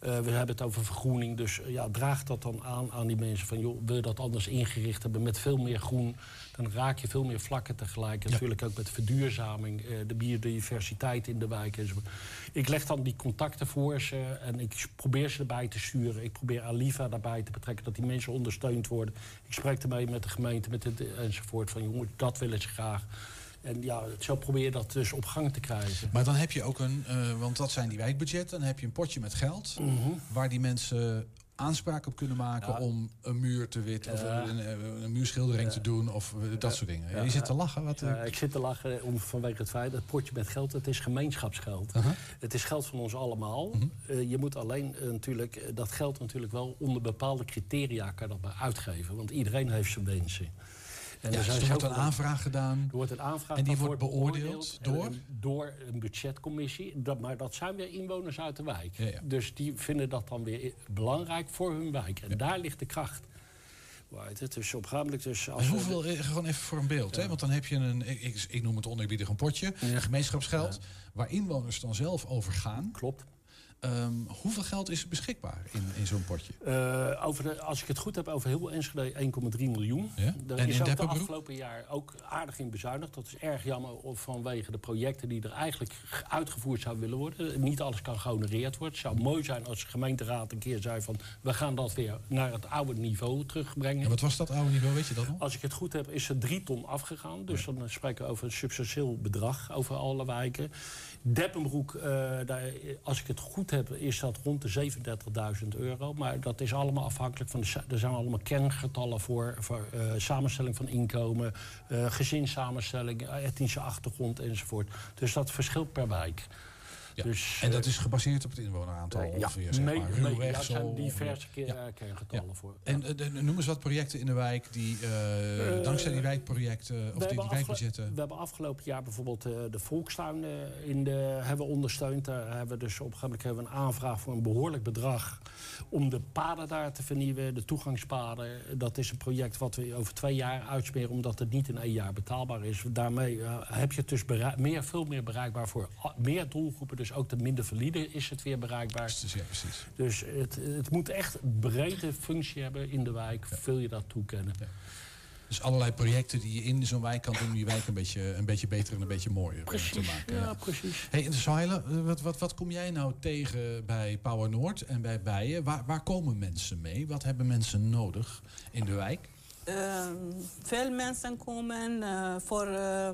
Eh, we hebben het over vergroening, dus ja, draag dat dan aan aan die mensen. Van, joh, wil je dat anders ingericht hebben met veel meer groen... dan raak je veel meer vlakken tegelijk. En Natuurlijk ook met verduurzaming, eh, de biodiversiteit in de wijk. enzovoort. Ik leg dan die contacten voor ze en ik probeer ze erbij te sturen. Ik probeer Aliva daarbij te betrekken, dat die mensen ondersteund worden. Ik spreek ermee met de gemeente met het, enzovoort. Van jongens, dat willen ze graag. En ja, zo probeer je dat dus op gang te krijgen. Maar dan heb je ook een, eh, want dat zijn die wijkbudgetten, dan heb je een potje met geld Mhm. waar die mensen aanspraak op kunnen maken om een muur te wit of een, een, een muurschildering te doen of eh, dat soort dingen. Je zit te lachen. Wat, eh, Ja, ik zit te lachen om, vanwege het feit dat het potje met geld, het is gemeenschapsgeld. Het is geld van ons allemaal. Mhm. Eh, je moet alleen natuurlijk, dat geld natuurlijk wel onder bepaalde criteria kan dat maar uitgeven. Want iedereen heeft zijn wensen. En ja, dus er wordt een aanvraag gedaan. Er wordt een aanvraag En die wordt beoordeeld door? door een budgetcommissie. Dat, maar dat zijn weer inwoners uit de wijk. Ja, ja. Dus die vinden dat dan weer belangrijk voor hun wijk. En daar ligt de kracht. Right, het is opgamelijk dus als En hoeveel, gewoon even voor een beeld, hè? want dan heb je een, ik, ik, ik noem het oneerbiedig een potje, gemeenschapsgeld, waar inwoners dan zelf over gaan. Klopt. Ehm, hoeveel geld is er beschikbaar in, in zo'n potje? Eh, over de, als ik het goed heb, over heel Enschede 1,3 miljoen. Ja? Daar En is ook de afgelopen jaar ook aardig in bezuinigd. Dat is erg jammer of vanwege de projecten die er eigenlijk uitgevoerd zouden willen worden. Niet alles kan gehonoreerd worden. Het zou mooi zijn als de gemeenteraad een keer zei van... we gaan dat weer naar het oude niveau terugbrengen. En wat was dat oude niveau, weet je dat nog? Als ik het goed heb, is er drie ton afgegaan. Dus dan spreken we over een substantieel bedrag over alle wijken. Deppenbroek, eh, daar, als ik het goed heb, is dat rond de 37.000 euro. Maar dat is allemaal afhankelijk van... De, er zijn allemaal kerngetallen voor, voor eh, samenstelling van inkomen... eh gezinssamenstelling, etnische achtergrond enzovoort. Dus dat verschilt per wijk. Ja. Dus, en dat eh, is gebaseerd op het inwoneraantal ja, ongeveer, zeg mee- maar. Ruwweg ja, er zo zijn ongeveer. diverse keer, Ja. eh, kerngetallen voor. En de- noem eens wat projecten in de wijk die eh, dankzij die wijkprojecten of We die, die wijkbudgetten. We hebben afgelopen jaar bijvoorbeeld eh, de volkstuin eh, in de, hebben ondersteund. Daar hebben we dus op een gegeven moment hebben we een aanvraag voor een behoorlijk bedrag om de paden daar te vernieuwen, de toegangspaden. Dat is een project wat we over twee jaar uitsmeren, omdat het niet in één jaar betaalbaar is. Daarmee heb je het dus meer, veel meer bereikbaar voor meer doelgroepen. Dus ook de minder valide is het weer bereikbaar. Dus, ja, precies. Dus het, het moet echt een brede functie hebben in de wijk. Wil je dat toekennen? Dus allerlei projecten die je in zo'n wijk kan doen om je wijk een beetje, een beetje beter en een beetje mooier eh, te Precies, maken. ja, precies. Hey, en eh, wat, wat, wat kom jij nou tegen bij Power Noord en bij Bijen? Waar, waar komen mensen mee? Wat hebben mensen nodig in de wijk? Ehm, veel mensen komen eh, voor uh,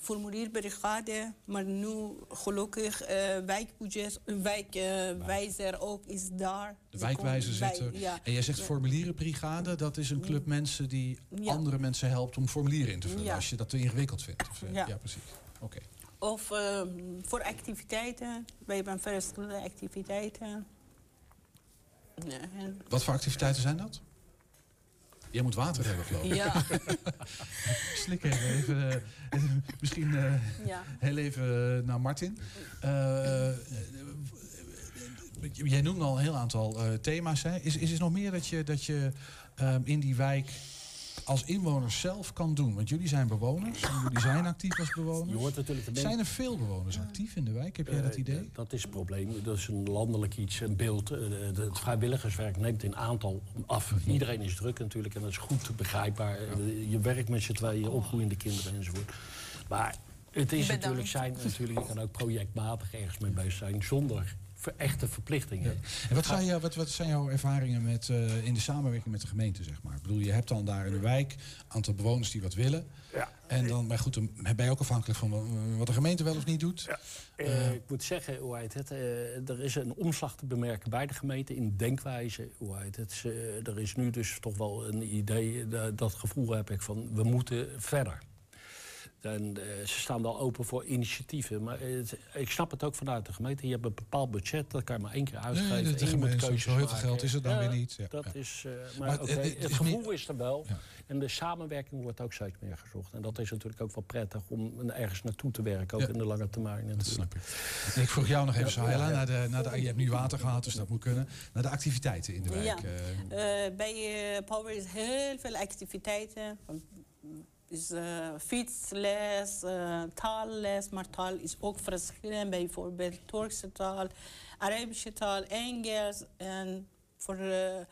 formulierbrigade, maar nu gelukkig uh, wijkbudget, wijkwijzer ook is daar. De wijkwijzer zit er. Ja. En jij zegt formulierenbrigade, dat is een club mensen die Ja. andere mensen helpt om formulieren in te vullen. Ja. Als je dat te ingewikkeld vindt. Of, eh, Ja. precies. Oké. Of ehm, voor activiteiten. Wij hebben verschillende activiteiten. Wat voor activiteiten zijn dat? Jij moet water hebben, geloof ik. Ja. Slik even. even eh, misschien eh, Ja. heel even eh, naar Martin. Jij noemde al een heel aantal eh, thema's. Hè. Is, is er nog meer dat je, dat je ehm, in die wijk als inwoners zelf kan doen? Want jullie zijn bewoners. En jullie zijn actief als bewoners. Je hoort natuurlijk de men- Zijn er veel bewoners actief in de wijk? Heb jij dat Eh, idee? Dat is het probleem. Dat is een landelijk iets, een beeld. Eh, Het vrijwilligerswerk neemt in aantal af. Mhm. Iedereen is druk natuurlijk en dat is goed begrijpbaar. Eh, Je werkt met z'n tweeën, opgroeiende kinderen enzovoort. Maar het is natuurlijk, zijn, natuurlijk, je kan ook projectmatig ergens mee bezig zijn zonder echte verplichtingen. En wat zijn, jou, wat, wat zijn jouw ervaringen met, eh, in de samenwerking met de gemeente, zeg maar? Ik bedoel, je hebt dan daar in de wijk een aantal bewoners die wat willen. Ja. En dan, maar goed, dan ben je ook afhankelijk van eh, wat de gemeente wel of niet doet. Eh, ik moet zeggen, hoe heet het, eh, er is een omslag te bemerken bij de gemeente in denkwijze. Hoe heet het, eh, er is nu dus toch wel een idee, eh, dat gevoel heb ik van we moeten verder. En eh, ze staan wel open voor initiatieven. Maar eh, ik snap het ook vanuit de gemeente. Je hebt een bepaald budget, dat kan je maar één keer uitgeven. Nee, en je moet gemeente- keuzes zo heel veel maken. geld is het dan Ja, weer niet. Ja, dat ja. is, eh, maar Maar oké, het- het, het is gevoel niet- is er wel. En de samenwerking wordt ook steeds meer gezocht. En dat is natuurlijk ook wel prettig om ergens naartoe te werken. Ook Ja. in de lange termijn natuurlijk. Dat snap ik. En ik vroeg jou nog even, Ja, Sahela, ja, ja. naar de, naar de, je hebt nu water gehad, dus dat moet kunnen. Naar de activiteiten in de wijk. Ja. bij eh, Power is heel veel activiteiten. Is eh, fietsles, eh, taalles, maar taal is ook verschillend. Bijvoorbeeld Turkse taal, Arabische taal, Engels. En voor eh, eh,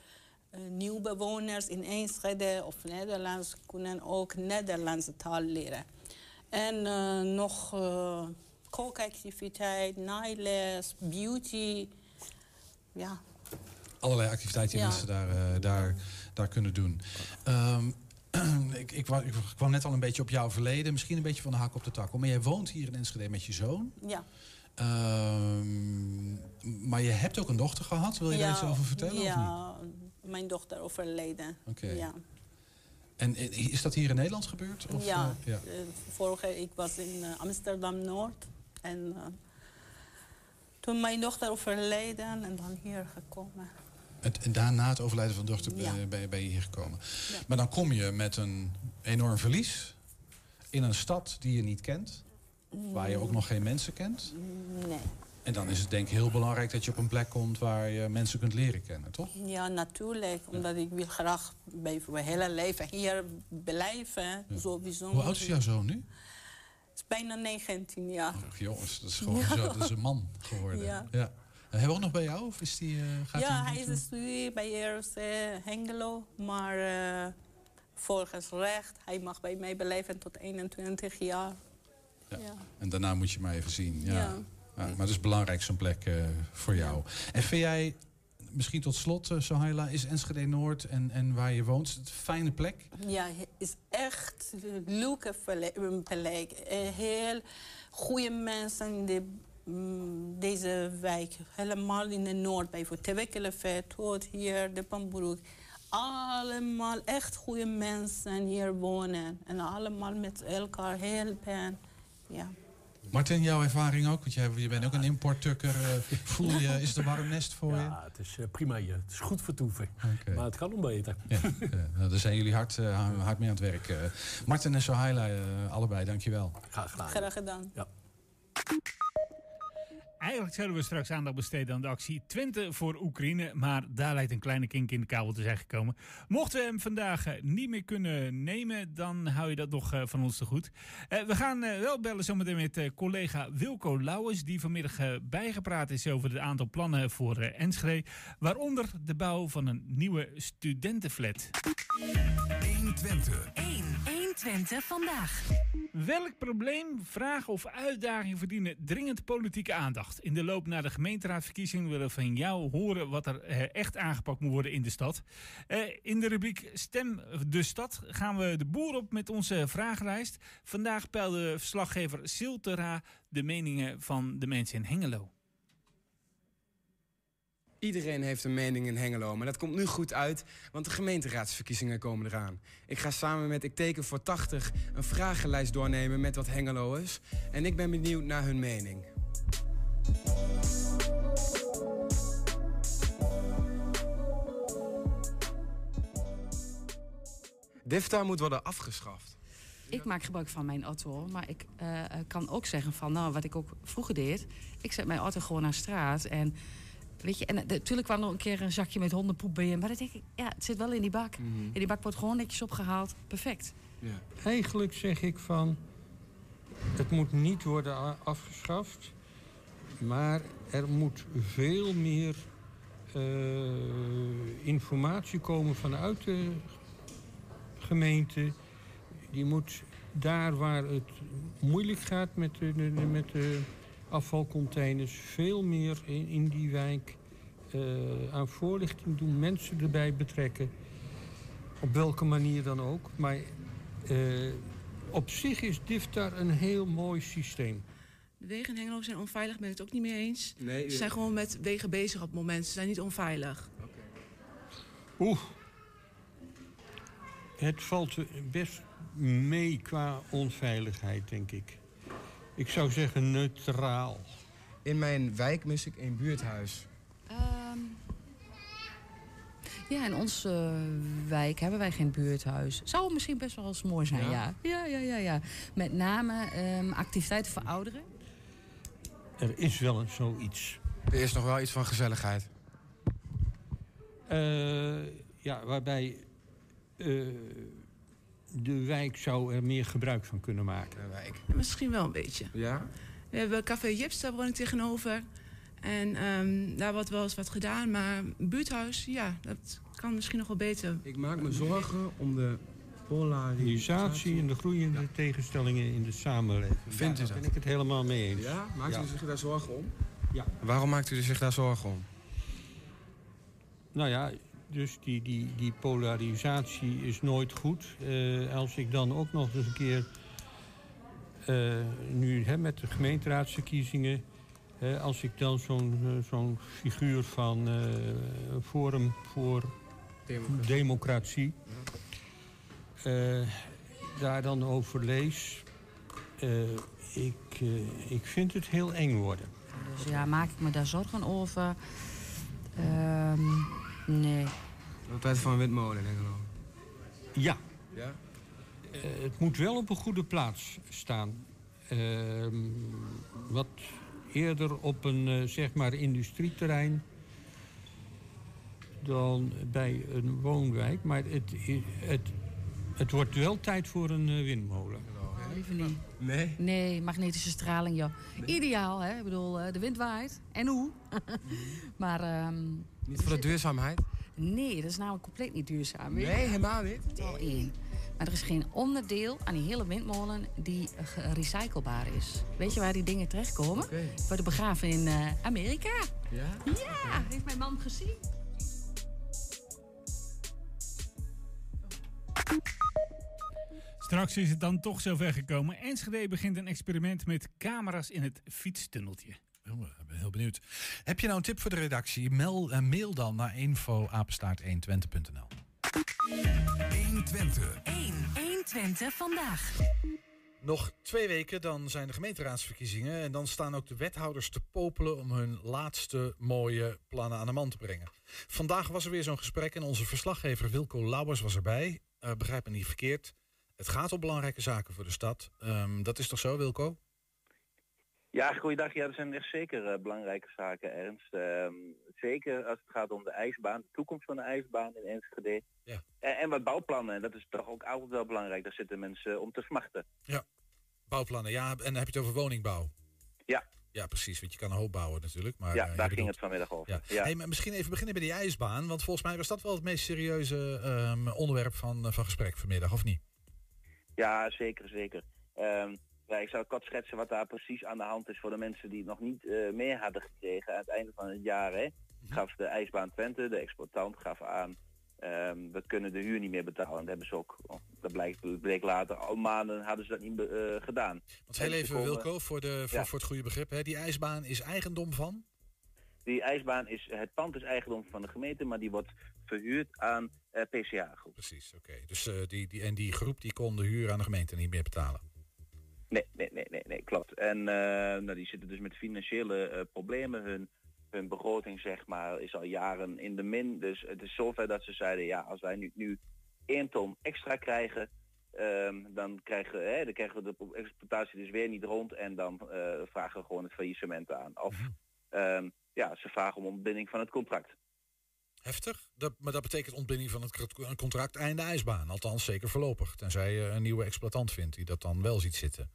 nieuwe bewoners in Enschede of Nederlands kunnen ook Nederlandse taal leren. En nog kookactiviteit, naailes, beauty. Ja, allerlei activiteiten die Ja. mensen daar, daar, daar kunnen doen. Ehm, ik, ik, ik kwam net al een beetje op jouw verleden, misschien een beetje van de hak op de tak. Maar jij woont hier in Enschede met je zoon. ja. Ehm, maar je hebt ook een dochter gehad. Wil je daar iets over vertellen? Of niet? Ja, mijn dochter overleden. Oké. Ja, En is dat hier in Nederland gebeurd? Of, ja. eh, ja. eh, vorige ik was in eh, Amsterdam-Noord. En toen mijn dochter overleden en dan hier gekomen. En, daarna het overlijden van de dochter Ja. ben, je- hier gekomen. Maar dan kom je met een enorm verlies in een stad die je niet kent. Waar je ook nog geen mensen kent. Nee. En dan is het denk ik heel belangrijk dat je op een plek komt waar je mensen kunt leren kennen, toch? Ja, natuurlijk. Omdat ik wil graag bij mijn hele leven hier blijven. Sowieso. Hoe oud is jouw zoon nu? is bijna 19 jaar. Ach, jongens, dat is gewoon Ja. zo, dat is een man geworden. Ja. Hebben we ook nog bij jou? Of is die, eh, gaat ja, die hij is studie bij ROC Hengelo. Maar eh, volgens recht, hij mag bij mij blijven tot 21 jaar. Ja. Ja. En daarna moet je maar even zien. Ja. Ja. Ja, maar het is belangrijk zo'n plek eh, voor jou. En vind jij, misschien tot slot, uh, Sohaila, is Enschede Noord en, en waar je woont, een fijne plek? Ja, het is echt een leuke plek. Eh, Heel goede mensen in de, mm, deze wijk. Helemaal in de Noord, bijvoorbeeld Tewekkeleveld, tot hier, de Pambroek. Allemaal echt goede mensen hier wonen. En allemaal met elkaar helpen. Ja. Martin, jouw ervaring ook? Want jij, je bent ook een importtukker. eh, voel je, is het een warm nest voor je? Ja, het is eh, prima hier. Het is goed vertoeven. Maar het kan nog beter. Ja, ja, nou, daar zijn jullie hard, eh, hard mee aan het werk. eh. Martin en Sohaila, eh, allebei, dankjewel. Graag gedaan. Graag gedaan. Ja. Eigenlijk zouden we straks aandacht besteden aan de actie Twente voor Oekraïne. Maar daar lijkt een kleine kink in de kabel te zijn gekomen. Mochten we hem vandaag eh, niet meer kunnen nemen, dan hou je dat nog eh, van ons te goed. Eh, we gaan eh, wel bellen zometeen met eh, collega Wilco Lauwers. Die vanmiddag bijgepraat is over het aantal plannen voor eh, Enschede. Waaronder de bouw van een nieuwe studentenflat. 120. 1. 120 vandaag. Welk probleem, vraag of uitdaging verdienen dringend politieke aandacht? In de loop naar de gemeenteraadverkiezingen willen we van jou horen wat er eh, echt aangepakt moet worden in de stad. Eh, in de rubriek Stem de Stad gaan we de boer op met onze vragenlijst. Vandaag peilde verslaggever Siltera de meningen van de mensen in Hengelo. Iedereen heeft een mening in Hengelo, maar dat komt nu goed uit, want de gemeenteraadsverkiezingen komen eraan. Ik ga samen met Ik Teken voor 80 een vragenlijst doornemen met wat Hengeloers en ik ben benieuwd naar hun mening. DIFTA moet worden afgeschaft. Ik maak gebruik van mijn auto, maar ik eh, kan ook zeggen van, nou, wat ik ook vroeger deed, ik zet mijn auto gewoon naar straat en weet je, en eh, natuurlijk kwam er nog een keer een zakje met hondenpoep bij je, maar dan denk ik, ja, het zit wel in die bak. En die bak wordt gewoon netjes opgehaald, perfect. Eigenlijk zeg ik van, het moet niet worden afgeschaft, maar er moet veel meer eh, informatie komen vanuit de gemeente. Die moet daar waar het moeilijk gaat met de, de- de- met de afvalcontainers, veel meer in, in die wijk eh, aan voorlichting doen, mensen erbij betrekken. Op welke manier dan ook. Maar eh, op zich is DIFTAR een heel mooi systeem. De wegen in Hengelo zijn onveilig, ben ik het ook niet mee eens. Nee, Ze zijn gewoon met wegen bezig op het moment. Ze zijn niet onveilig. Oeh. Het valt best mee qua onveiligheid, denk ik. Ik zou zeggen neutraal. In mijn wijk mis ik een buurthuis. Ehm, ja, in onze wijk hebben wij geen buurthuis. Zou misschien best wel eens mooi zijn, ja. Ja, ja, ja, ja. Met name ehm, activiteiten voor ouderen. Er is wel een zoiets. Er is nog wel iets van gezelligheid. Eh, ja, waarbij eh, de wijk zou er meer gebruik van kunnen maken. De wijk. Misschien wel een beetje. Ja? We hebben Café Jips, daar woon ik tegenover. En ehm, daar wordt wel eens wat gedaan, maar buurthuis, ja, dat kan misschien nog wel beter. Ik maak me zorgen om de polarisatie. En de groeiende tegenstellingen in de samenleving. Vindt u daar dat? ben ik het helemaal mee eens. Ja? Maakt Ja. u zich daar zorgen om? Ja. Waarom maakt u zich daar zorgen om? Nou ja, dus die, die, die polarisatie is nooit goed. Eh, als ik dan ook nog eens een keer, eh, nu hè, met de gemeenteraadsverkiezingen, hè, als ik dan zo'n eh, zo'n figuur van eh, Forum voor Democratie, Democratie eh, daar dan over lees, eh, ik, ik vind het heel eng worden. Dus ja, maak ik me daar zorgen over? Ehm, nee. Altijd van Witmolen, denk ik wel. Ja. Ja? Eh, het moet wel op een goede plaats staan. Ehm, wat eerder op een eh, zeg maar industrieterrein dan bij een woonwijk. Maar het, het, het wordt wel tijd voor een eh, windmolen. Liever niet. Nee? Nee, magnetische straling, joh. Ideaal, hè? Ik bedoel, eh, de wind waait. En hoe? maar... ehm, Niet voor de duurzaamheid? Nee, dat is namelijk compleet niet duurzaam. weet je? Nee, helemaal niet? Totaal één. Maar er is geen onderdeel aan die hele windmolen die recyclebaar is. Weet je waar die dingen terechtkomen? Oké. Worden begraven in eh, Amerika. Ja? Ja, heeft mijn man gezien. Straks is het dan toch zover gekomen. Enschede begint een experiment met camera's in het fietstunneltje. Ik ben heel benieuwd. Heb je nou een tip voor de redactie? Mail, eh, mail dan naar info-apenstaart120.nl 120. 1. 120 vandaag. Nog twee weken, dan zijn de gemeenteraadsverkiezingen. En dan staan ook de wethouders te popelen om hun laatste mooie plannen aan de man te brengen. Vandaag was er weer zo'n gesprek en onze verslaggever Wilco Lauwers was erbij. Eh, begrijp me niet verkeerd. Het gaat om belangrijke zaken voor de stad. Ehm, dat is toch zo, Wilco? Ja, goeiedag. Ja, er zijn echt zeker eh, belangrijke zaken, Ernst. Ehm, zeker als het gaat om de ijsbaan, de toekomst van de ijsbaan in Enschede. Ja. En, en wat bouwplannen, en dat is toch ook altijd wel belangrijk. Daar zitten mensen om te smachten. Ja. Bouwplannen, ja. En dan heb je het over woningbouw. Ja. Ja, precies. Want je kan een hoop bouwen natuurlijk. Maar, ja, eh, daar ging het vanmiddag over. Ja. Ja. Hey, maar misschien even beginnen bij die ijsbaan. Want volgens mij was dat wel het meest serieuze ehm, onderwerp van, eh, van gesprek vanmiddag, of niet? Ja, zeker, zeker. Ehm, ja, ik zou kort schetsen wat daar precies aan de hand is voor de mensen die het nog niet eh mee hadden gekregen aan het einde van het jaar. Hè. Gaf de ijsbaan Twente, de exploitant, gaf aan, ehm, we kunnen de huur niet meer betalen. En dat hebben ze ook, oh, dat blijkt, bleek later, al maanden hadden ze dat niet eh, gedaan. Want heel even, komen- Wilco, voor, de, voor, Ja. voor het goede begrip. Hè. Die ijsbaan is eigendom van? Die ijsbaan is, het pand is eigendom van de gemeente, maar die wordt verhuurd aan eh, PCA groep. Precies, oké. Dus, die, die, en die groep die kon de huur aan de gemeente niet meer betalen. Nee, nee, nee, nee, nee klopt. En eh, nou, die zitten dus met financiële eh, problemen. Hun, hun begroting zeg maar is al jaren in de min. Dus het is zover dat ze zeiden, ja, als wij nu, nu één ton extra krijgen, ehm, dan, krijgen, hè, dan krijgen we de exploitatie dus weer niet rond en dan eh, vragen we gewoon het faillissement aan. Of ehm, ja, ze vragen om ontbinding van het contract. Heftig? Dat, maar dat betekent ontbinding van het contract einde ijsbaan. Althans, zeker voorlopig. Tenzij je een nieuwe exploitant vindt die dat dan wel ziet zitten.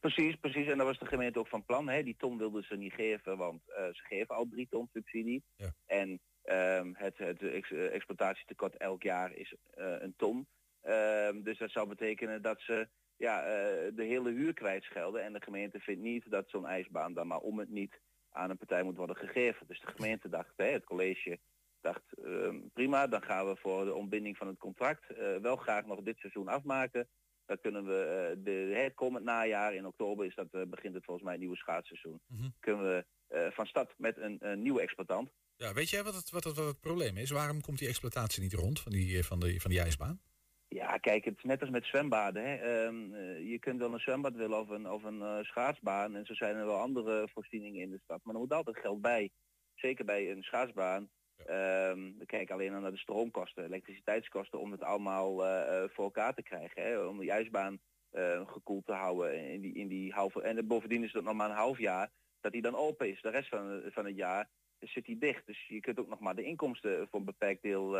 Precies, precies. En daar was de gemeente ook van plan. Hè. Die ton wilden ze niet geven, want eh, ze geven al drie ton subsidie. Ja. En ehm, het, het ex- eh, exploitatietekort elk jaar is eh, een ton. Ehm, dus dat zou betekenen dat ze ja, de hele huur kwijtschelden. En de gemeente vindt niet dat zo'n ijsbaan dan maar om het niet aan een partij moet worden gegeven. Dus de gemeente dacht, hè, het college dacht, ehm, prima, dan gaan we voor de ontbinding van het contract wel graag nog dit seizoen afmaken. Dan kunnen we eh, de, het komend najaar, in oktober is dat, eh, begint het volgens mij het nieuwe schaatsseizoen. Kunnen we eh, van start met een, een nieuwe exploitant. Ja, weet jij wat het, wat, het, wat het probleem is? Waarom komt die exploitatie niet rond van die, van die, van die ijsbaan? Ja, kijk, het is net als met zwembaden. Hè. Ehm, eh, je kunt wel een zwembad willen of een, of een schaatsbaan. En zo zijn er wel andere voorzieningen in de stad. Maar er moet altijd geld bij. Zeker bij een schaatsbaan. Ehm, we kijken alleen al naar de stroomkosten, elektriciteitskosten om het allemaal eh, eh, voor elkaar te krijgen. Hè. Om die ijsbaan eh, gekoeld te houden in die, in die halve. En bovendien is het nog maar een half jaar dat hij dan open is. De rest van, van het jaar zit hij dicht. Dus je kunt ook nog maar de inkomsten voor een beperkt deel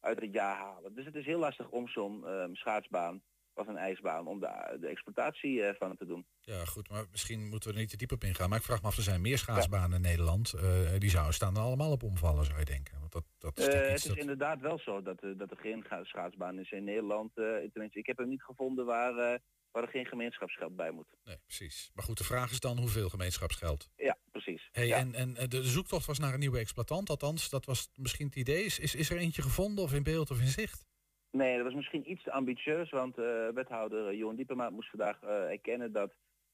uit het jaar halen. Dus het is heel lastig om zo'n ehm, schaatsbaan of een ijsbaan om de, de exploitatie eh, van te doen. Ja, goed, maar misschien moeten we er niet te diep op ingaan. Maar ik vraag me af, er zijn meer schaatsbanen in Nederland. eh, die zouden staan er allemaal op omvallen, zou je denken. Want dat, dat is Eh, het is dat... inderdaad wel zo dat, dat er geen schaatsbaan is in Nederland. tenminste, ik heb hem niet gevonden waar, waar er geen gemeenschapsgeld bij moet. Nee, precies. Maar goed, de vraag is dan hoeveel gemeenschapsgeld? Ja, precies. Hey, Ja. En, en de zoektocht was naar een nieuwe exploitant, althans, dat was misschien het idee. Is, is er eentje gevonden of in beeld of in zicht? Nee, dat was misschien iets te ambitieus, want eh, wethouder Johan Diepema moest vandaag eh, erkennen dat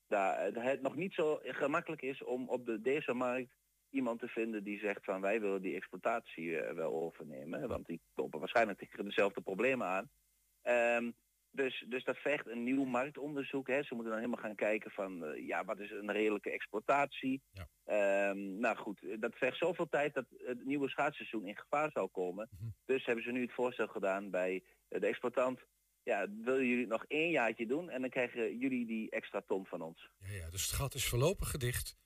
eh, het nog niet zo gemakkelijk is om op de, deze markt iemand te vinden die zegt van wij willen die exploitatie wel overnemen. Want die lopen waarschijnlijk tegen dezelfde problemen aan. Ehm, dus, dus dat vergt een nieuw marktonderzoek. Hè. Ze moeten dan helemaal gaan kijken van eh, ja, wat is een redelijke exploitatie. Ehm, nou goed, eh, dat vergt zoveel tijd dat het nieuwe schaatsseizoen in gevaar zou komen. Dus hebben ze nu het voorstel gedaan bij eh, de exploitant. Ja, willen jullie nog één jaartje doen en dan krijgen jullie die extra ton van ons. Ja, ja, dus het gat is voorlopig gedicht.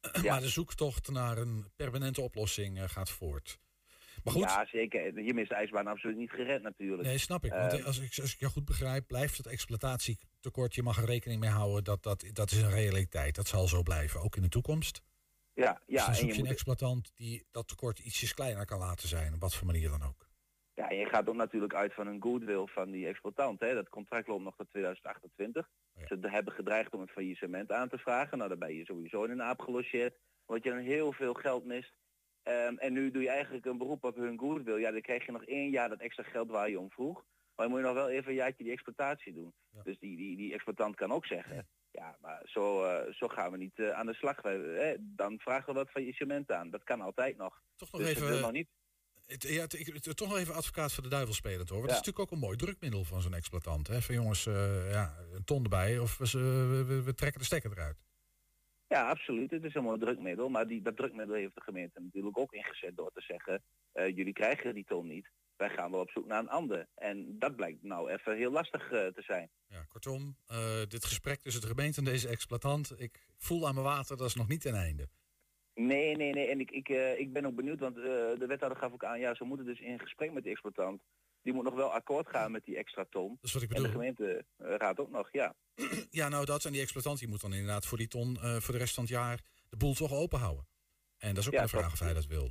Maar de zoektocht naar een permanente oplossing gaat voort. Maar goed, Ja, zeker. Hiermee is de ijsbaan absoluut niet gered natuurlijk. nee, snap ik. Want Eh, eh, als ik, als ik jou goed begrijp, blijft het exploitatietekort. Je mag er rekening mee houden dat, dat dat is een realiteit. Dat zal zo blijven, ook in de toekomst. ja, dus ja, dan en je je een exploitant die dat tekort ietsjes kleiner kan laten zijn. Op wat voor manier dan ook. ja, je gaat ook natuurlijk uit van een goodwill van die exploitant. Hè. Dat contract loopt nog tot 2028. Ze hebben gedreigd om het faillissement aan te vragen. Nou, dan ben je sowieso in een aap gelogeerd. Omdat je dan heel veel geld mist. Ehm, en nu doe je eigenlijk een beroep op hun goodwill. Ja, dan krijg je nog één jaar dat extra geld waar je om vroeg. Maar dan moet je nog wel even een jaartje die exploitatie doen. Dus die, die, die exploitant kan ook zeggen... Ja, maar zo, eh, zo gaan we niet eh, aan de slag. Wij, eh, dan vragen we wat faillissement aan. Dat kan altijd nog. Toch nog dus even, nog niet. Het, ja, het- ik, toch nog even advocaat voor de duivel spelend hoor. Want Ja. het is natuurlijk ook een mooi drukmiddel van zo'n exploitant. Hè? Van jongens, ja, een ton erbij of we, we, we- we trekken de stekker eruit. Ja, absoluut. Het is een mooi drukmiddel. Maar die, dat drukmiddel heeft de gemeente natuurlijk ook ingezet door te zeggen... eh, jullie krijgen die ton niet. Wij gaan wel op zoek naar een ander. En dat blijkt nou even heel lastig eh, te zijn. Ja, kortom, eh, dit gesprek tussen de gemeente en deze exploitant... ik voel aan mijn water, dat is nog niet ten einde. Nee, nee, nee. En ik, ik, ik ben ook benieuwd, want de wethouder gaf ook aan... ja, ze moeten dus in gesprek met de exploitant. Die moet nog wel akkoord gaan met die extra ton. Dat is wat ik En de bedoel. gemeente eh, ook nog, ja. Ja, nou dat en die exploitant die moet dan inderdaad voor die ton... eh, voor de rest van het jaar de boel toch open houden. En dat is ook Ja, een vraag dat- of hij dat wil.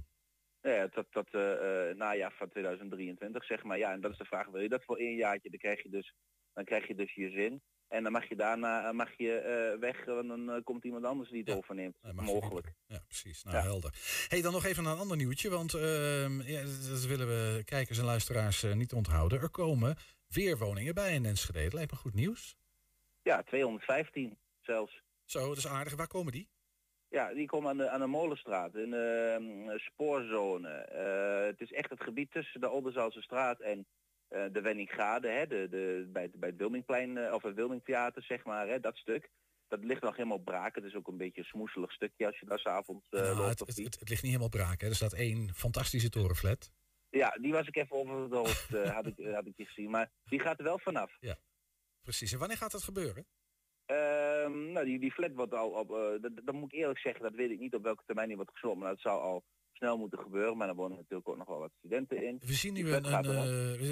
Ja, tot eh, eh, najaar van 2023, zeg maar. Ja, en dat is de vraag, wil je dat voor één jaartje? Dan krijg je dus, dan krijg je, dus je zin. En dan mag je daarna eh, mag je, eh, weg, want dan eh, komt iemand anders die het overneemt. Mogelijk. Ja, precies. Nou, helder. hey, dan nog even een ander nieuwtje, want ehm, ja, dat, willen we kijkers en luisteraars niet onthouden. Er komen weer woningen bij in Enschede. Dat lijkt me goed nieuws. Ja, 215 zelfs. Zo, dat is aardig. Waar komen die? Ja, die komen aan de, aan de Molenstraat, een ehm, spoorzone. Het is echt het gebied tussen de Oldenzaal straat en de Wenninggade, hè, de, de, bij, het- bij het Wilmingplein, eh, of het Wilmingtheater, zeg maar, hè, dat stuk. Dat ligt nog helemaal braak. Het is ook een beetje een smoeselig stukje als je daar s'avonds eh Nou, loopt. het, het, het, ligt niet helemaal braak. Hè. Er staat één fantastische torenflat. Ja, die was ik even over het hoofd, eh, had, ik, eh, had ik die gezien. Maar die gaat er wel vanaf. Ja, precies. En wanneer gaat dat gebeuren? Ehm, nou, die, die flat wordt al op, eh, dat, dat moet ik eerlijk zeggen, dat weet ik niet op welke termijn die wordt gesloten. Maar dat zou al snel moeten gebeuren. Maar dan wonen natuurlijk ook nog wel wat studenten in. We zien nu een, eh,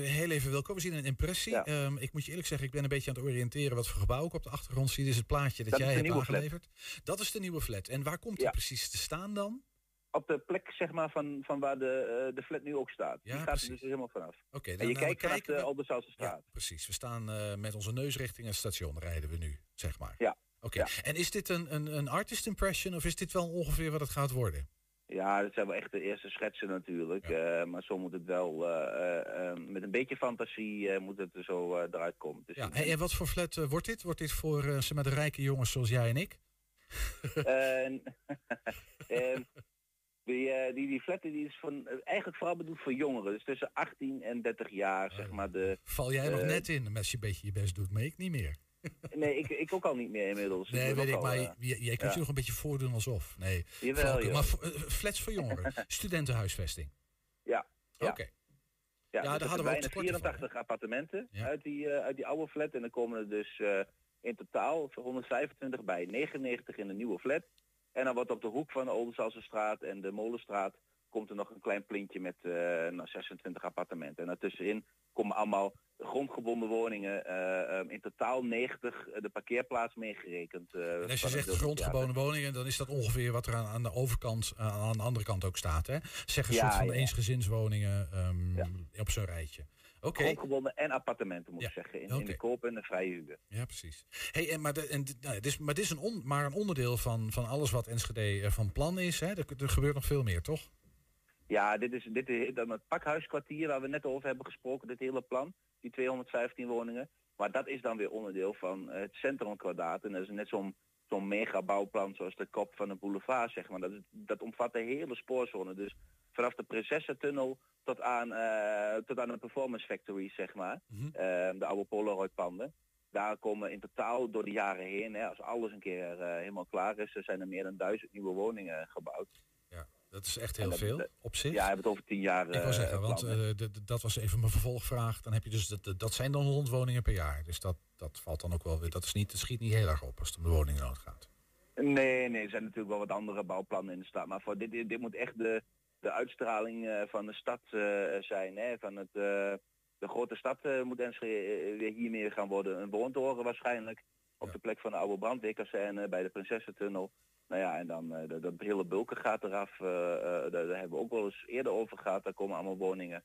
heel even welkom. We zien een impressie. Ehm, ik moet je eerlijk zeggen, ik ben een beetje aan het oriënteren wat voor gebouw ik op de achtergrond zie. Dit is het plaatje dat, jij hebt nieuwe flat. aangeleverd. Dat is de nieuwe flat. En waar komt die precies te staan dan? Op de plek zeg maar van, van waar de, eh, de flat nu ook staat. Ja, die gaat precies. er dus helemaal vanaf. Oké, en je we kijkt kijken de Oldenzaal straat. Precies, we staan eh, met onze neus richting het station rijden we nu, zeg maar. Ja. Oké, en is dit een, een, een artist impression of is dit wel ongeveer wat het gaat worden? Ja, dat zijn wel echt de eerste schetsen natuurlijk. eh, maar zo moet het wel, eh, eh, met een beetje fantasie moet het er zo eruit komen. Dus Ja, en, en wat voor flat wordt dit? Wordt dit voor zeg maar, de rijke jongens zoals jij en ik? Die, die, die flat die is van, eigenlijk vooral bedoeld voor jongeren. Dus tussen 18 en 30 jaar, zeg maar. De, Val jij nog net in als je een beetje je best doet, maar ik niet meer. Nee, ik, ik ook al niet meer inmiddels. Nee, weet ik, al, maar eh, je- je- jij kunt ja. je nog een beetje voordoen alsof. Nee, Jawel, joh. maar eh, flats voor jongeren, studentenhuisvesting. Ja. ja. Oké. Ja, Ja, daar hadden we van, 84 appartementen uit, die, eh, uit die oude flat. En dan komen er dus eh, in totaal voor 125 bij. 99 in de nieuwe flat. En dan wordt op de hoek van de Oldenzaalse en de Molenstraat... komt er nog een klein plintje met eh, nou, 26 appartementen. En daartussenin komen allemaal grondgebonden woningen. eh, eh, in totaal 90 eh, de parkeerplaats meegerekend. eh, En als je zegt grondgebonden woningen, dan is dat ongeveer wat er aan, aan de overkant, aan de andere kant ook staat. Hè? Zeg een Ja, soort van ja. eensgezinswoningen ehm, op zo'n rijtje. Oké. Grondgebonden en appartementen moet ik zeggen. In, in de koop en de vrije huur. Ja, precies. Hey, en, maar, de, en, dit- nou, het is, maar dit is een on- maar een onderdeel van, van alles wat Enschede van plan is. Hè? Er, er gebeurt nog veel meer, toch? Ja, dit is, dit is dan het pakhuiskwartier waar we net over hebben gesproken, dit hele plan, die 215 woningen. Maar dat is dan weer onderdeel van het centrumkwadraat. En dat is net zo'n zo'n megabouwplan zoals de kop van de boulevard, zeg maar. Dat, dat omvat de hele spoorzone. Dus vanaf de Prinsessentunnel tot aan, eh, tot aan de Performance Factory, zeg maar. Eh, de oude Polaroid-panden. Daar komen in totaal door de jaren heen, hè, als alles een keer eh, helemaal klaar is, er zijn er meer dan duizend nieuwe woningen gebouwd. Dat is echt heel dat- veel op zich. Ja, hebben het over tien jaar. Ik wil eh, zeggen, want eh, dat was even mijn vervolgvraag. Dan heb je dus dat, dat zijn dan 100 woningen per jaar. Dus dat, dat valt dan ook wel weer. Dat, is niet, schiet niet heel erg op als het om de woningnood gaat. Nee, nee, er zijn natuurlijk wel wat andere bouwplannen in de stad. Maar voor dit, dit, dit moet echt de, de uitstraling eh, van de stad zijn. Hè? Van het, de grote stad moet Enschede eh, weer hiermee gaan worden. Een woontoren waarschijnlijk. Op de plek van de oude brandweerkazerne bij de Prinsessentunnel. Nou ja, en dan eh, dat, hele bulken gaat eraf. eh, daar, daar hebben we ook wel eens eerder over gehad. Daar komen allemaal woningen.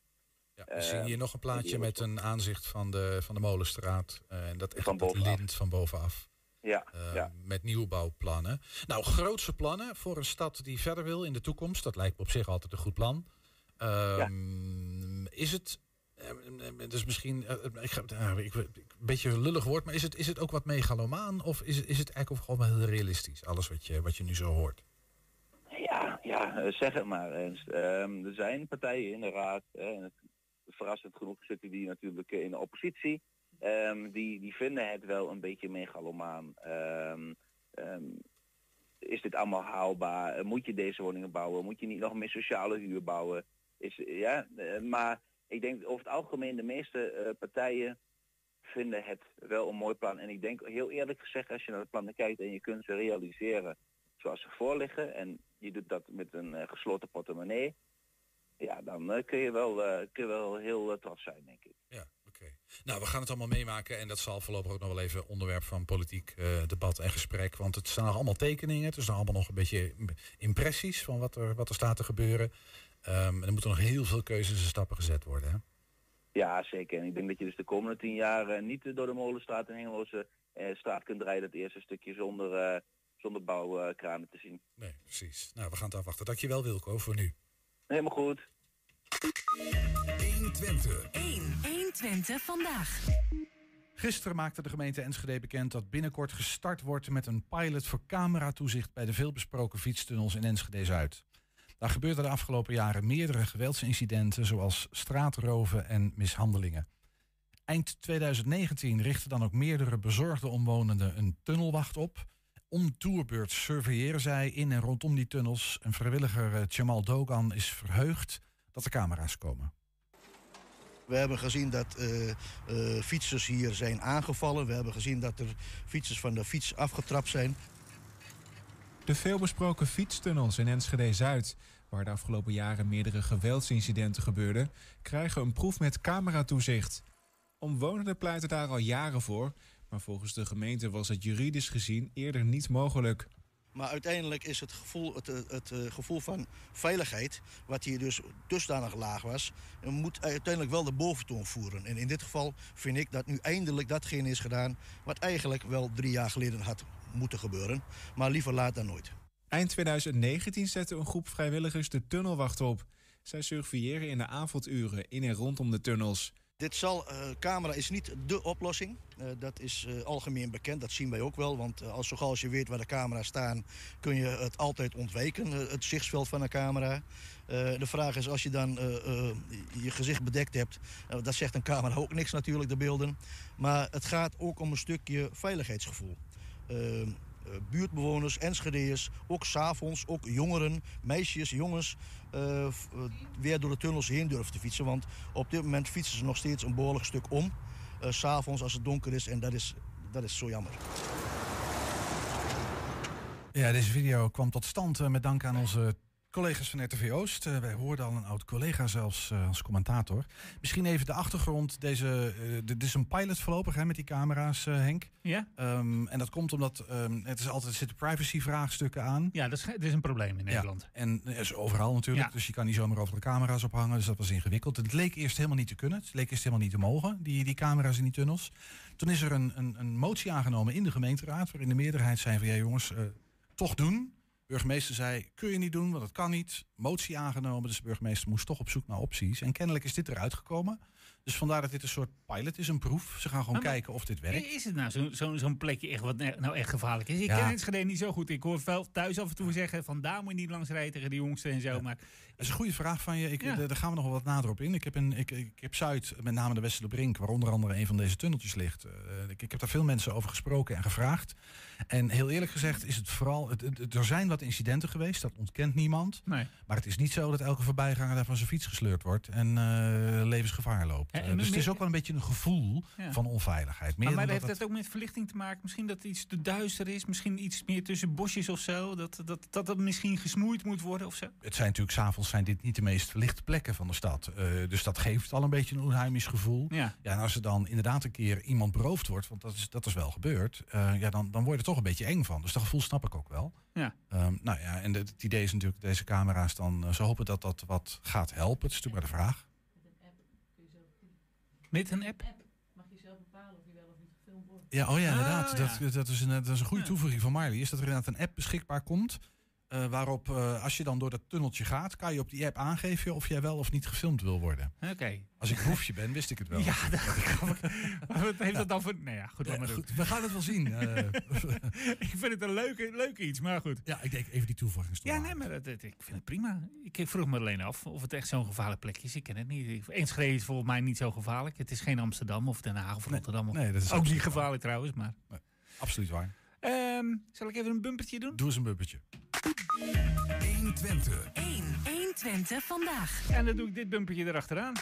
We zien hier nog een plaatje met een aanzicht van de, van de Molenstraat. en dat echt Van lint van bovenaf. Ja, ja. Met nieuwbouwplannen. Nou, grootse plannen voor een stad die verder wil in de toekomst. Dat lijkt me op zich altijd een goed plan. Ehm, Is het... is misschien ik, ga- ik, beetje een lullig woord, maar is het, is het ook wat megalomaan? Of is, is het eigenlijk gewoon heel realistisch, alles wat je, wat je nu zo hoort? Ja, ja, eh, zeg het maar. Ernst. Ehm, er zijn partijen in de raad, verrassend genoeg zitten die natuurlijk in de oppositie, ehm, die, die vinden het wel een beetje megalomaan. Ehm, is dit allemaal haalbaar? Eh, Moet je deze woningen bouwen? Moet je niet nog meer sociale huur bouwen? Is, ja, eh, maar ik denk over het algemeen de meeste partijen vinden het wel een mooi plan. En ik denk heel eerlijk gezegd, als je naar de plannen kijkt en je kunt ze realiseren zoals ze voorliggen en je doet dat met een eh, gesloten portemonnee, ja, dan eh, kun, je wel, eh, kun je wel heel trots zijn, denk ik. Nou, we gaan het allemaal meemaken en dat zal voorlopig ook nog wel even onderwerp van politiek debat en gesprek. Want het staan nog allemaal tekeningen, het nog allemaal nog een beetje impressies van wat er, wat er staat te gebeuren. Ehm, en er moeten nog heel veel keuzes en stappen gezet worden. Hè? Ja, zeker. En ik denk dat je dus de komende tien jaar eh, niet door de Molenstraat en Hengeloze eh, straat kunt rijden, het eerste stukje zonder, eh, zonder bouwkranen te zien. Nee, precies. Nou, we gaan het afwachten. Dankjewel Wilco voor nu. Helemaal goed. 120. 1. 120 vandaag. Gisteren maakte de gemeente Enschede bekend dat binnenkort gestart wordt met een pilot voor cameratoezicht bij de veelbesproken fietstunnels in Enschede-Zuid. Daar gebeurden de afgelopen jaren meerdere geweldsincidenten zoals straatroven en mishandelingen. Eind 2019 richtten dan ook meerdere bezorgde omwonenden een tunnelwacht op. Om tourbeurt surveilleren zij in en rondom die tunnels. En vrijwilliger eh, Jamal Dogan is verheugd dat er camera's komen. We hebben gezien dat eh, eh, fietsers hier zijn aangevallen. We hebben gezien dat er fietsers van de fiets afgetrapt zijn. De veelbesproken fietstunnels in Enschede-Zuid, waar de afgelopen jaren meerdere geweldsincidenten gebeurden, krijgen een proef met cameratoezicht. Omwonenden pleiten daar al jaren voor, maar volgens de gemeente was het juridisch gezien eerder niet mogelijk. Maar uiteindelijk is het gevoel, het, het, het, eh, gevoel van veiligheid, wat hier dus dusdanig laag was, eh, moet uiteindelijk wel de boventoon voeren. En in dit geval vind ik dat nu eindelijk datgene is gedaan wat eigenlijk wel drie jaar geleden had moeten gebeuren. Maar liever laat dan nooit. Eind 2019 zette een groep vrijwilligers de tunnelwacht op. Zij surveilleren in de avonduren in en rondom de tunnels. Dit zal, eh, camera is niet de oplossing. Eh, dat is eh, algemeen bekend, dat zien wij ook wel. Want als, zo gauw als je weet waar de camera's staan... kun je het altijd ontwijken, het zichtsveld van een camera. De vraag is, als je dan je gezicht bedekt hebt... dat zegt een camera ook niks natuurlijk, de beelden. Maar het gaat ook om een stukje veiligheidsgevoel. Eh, buurtbewoners, Enschedeërs, ook s'avonds, ook jongeren, meisjes, jongens... eh, eh, weer door de tunnels heen durven te fietsen. Want op dit moment fietsen ze nog steeds een behoorlijk stuk om. s s'avonds als het donker is en dat is, dat is zo jammer. Ja, deze video kwam tot stand met dank aan onze collega's van RTV Oost. Eh, wij hoorden al een oud collega zelfs eh, als commentator. Misschien even de achtergrond. Deze, eh, dit is een pilot voorlopig hè, met die camera's, Henk. Ja? Ehm, en dat komt omdat ehm, het is altijd, er zitten privacy vraagstukken aan. Ja, dat is, dat is een probleem in Nederland. Ja, en is overal natuurlijk. Ja. Dus je kan niet zomaar over de camera's ophangen. Dus dat was ingewikkeld. Het leek eerst helemaal niet te kunnen. Het leek eerst helemaal niet te mogen, die, die camera's in die tunnels. Toen is er een, een, een motie aangenomen in de gemeenteraad... waarin de meerderheid zei van ja jongens, toch doen. De burgemeester zei, kun je niet doen, want dat kan niet. Motie aangenomen, dus de burgemeester moest toch op zoek naar opties. En kennelijk is dit eruit gekomen. Dus vandaar dat dit een soort pilot is, een proef. Ze gaan gewoon Maar- maar- kijken of dit werkt. Is het nou zo'n zo, zo'n plekje echt wat nou echt gevaarlijk is? Ik Ja. ken Enschede niet zo goed. Ik hoor wel thuis af en toe zeggen van daar moet je niet langs rijden tegen de jongsten en zo. Maar Dat is een goede vraag van je. Ik, Ja. eh, Daar gaan we nog wel wat nader op in. Ik heb, een, ik, ik heb Zuid, met name de Westerbrink, waar onder andere een van deze tunneltjes ligt. eh, ik, ik heb daar veel mensen over gesproken en gevraagd. En heel eerlijk gezegd is het vooral... Het, het- er zijn wat incidenten geweest, dat ontkent niemand. Nee. Maar het is niet zo dat elke voorbijganger daar van zijn fiets gesleurd wordt... en eh, levensgevaar loopt. En Eh, dus het is ook wel een beetje een gevoel Ja. van onveiligheid. Meer maar, maar dan heeft dat dat ook met verlichting te maken? Misschien dat het iets te duister is? Misschien iets meer tussen bosjes of zo? Dat dat, dat, dat misschien gesnoeid moet worden of zo? het zijn natuurlijk, s'avonds zijn dit niet de meest verlichte plekken van de stad. Eh, dus dat geeft al een beetje een onheimisch gevoel. Ja. Ja, en als er dan inderdaad een keer iemand beroofd wordt, want dat is, dat is wel gebeurd, ja, dan, dan word je er toch een beetje eng van. Dus dat gevoel snap ik ook wel. Ja. Ehm, nou ja, en de- het idee is natuurlijk deze camera's dan, eh, ze hopen dat dat wat gaat helpen. Het is natuurlijk maar de vraag. Met een app? Mag je zelf bepalen of je wel of niet gefilmd wordt. Ja, oh ja, inderdaad. Oh, Dat, ja. dat, is een, dat is een goede toevoeging van Marley. Is dat er inderdaad een app beschikbaar komt. Eh, waarop, eh, als je dan door dat tunneltje gaat, kan je op die app aangeven of jij wel of niet gefilmd wil worden. Oké. Als ik boefje ben, wist ik het wel. Ja, dat Maar wat heeft dat dan voor... Nou ja, goed, maar we gaan het wel zien. eh. ik vind het een leuke, leuke iets, maar goed. ja, ik denk even die toevoeging. Ja, nee, maar dat, dat- ik vind het prima. Ik vroeg me alleen af of het echt zo'n gevaarlijk plekje is. Ik ken het niet. Ik- Enschede is volgens mij niet zo gevaarlijk. Het is geen Amsterdam of Den Haag of Rotterdam. nee, dat is ook niet gevaarlijk trouwens, maar... Absoluut waar. Ehm, zal ik even een bumpertje doen? Doe eens een bumpertje. 120. 1. 120 vandaag. En dan doe ik dit bumpertje erachteraan.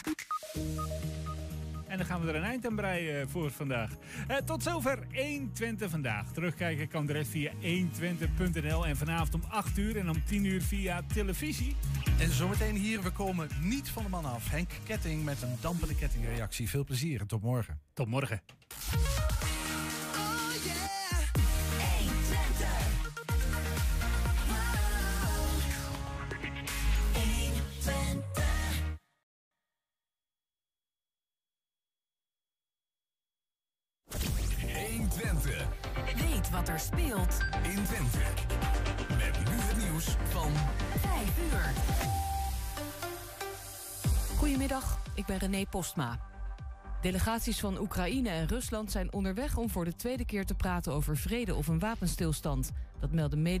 En dan gaan we er een eind aan breien voor vandaag. Eh, tot zover 120 vandaag. Terugkijken kan de rest via 120.nl. En vanavond om 8 uur en om 10 uur via televisie. En zometeen hier, we komen niet van de man af. Henk Ketting met een dampende kettingreactie. Veel plezier en tot morgen. Tot morgen. Er speelt in Twente. Met nu het nieuws van 5 uur. Goedemiddag, ik ben René Postma. Delegaties van Oekraïne en Rusland zijn onderweg om voor de tweede keer te praten over vrede of een wapenstilstand. Dat melden mede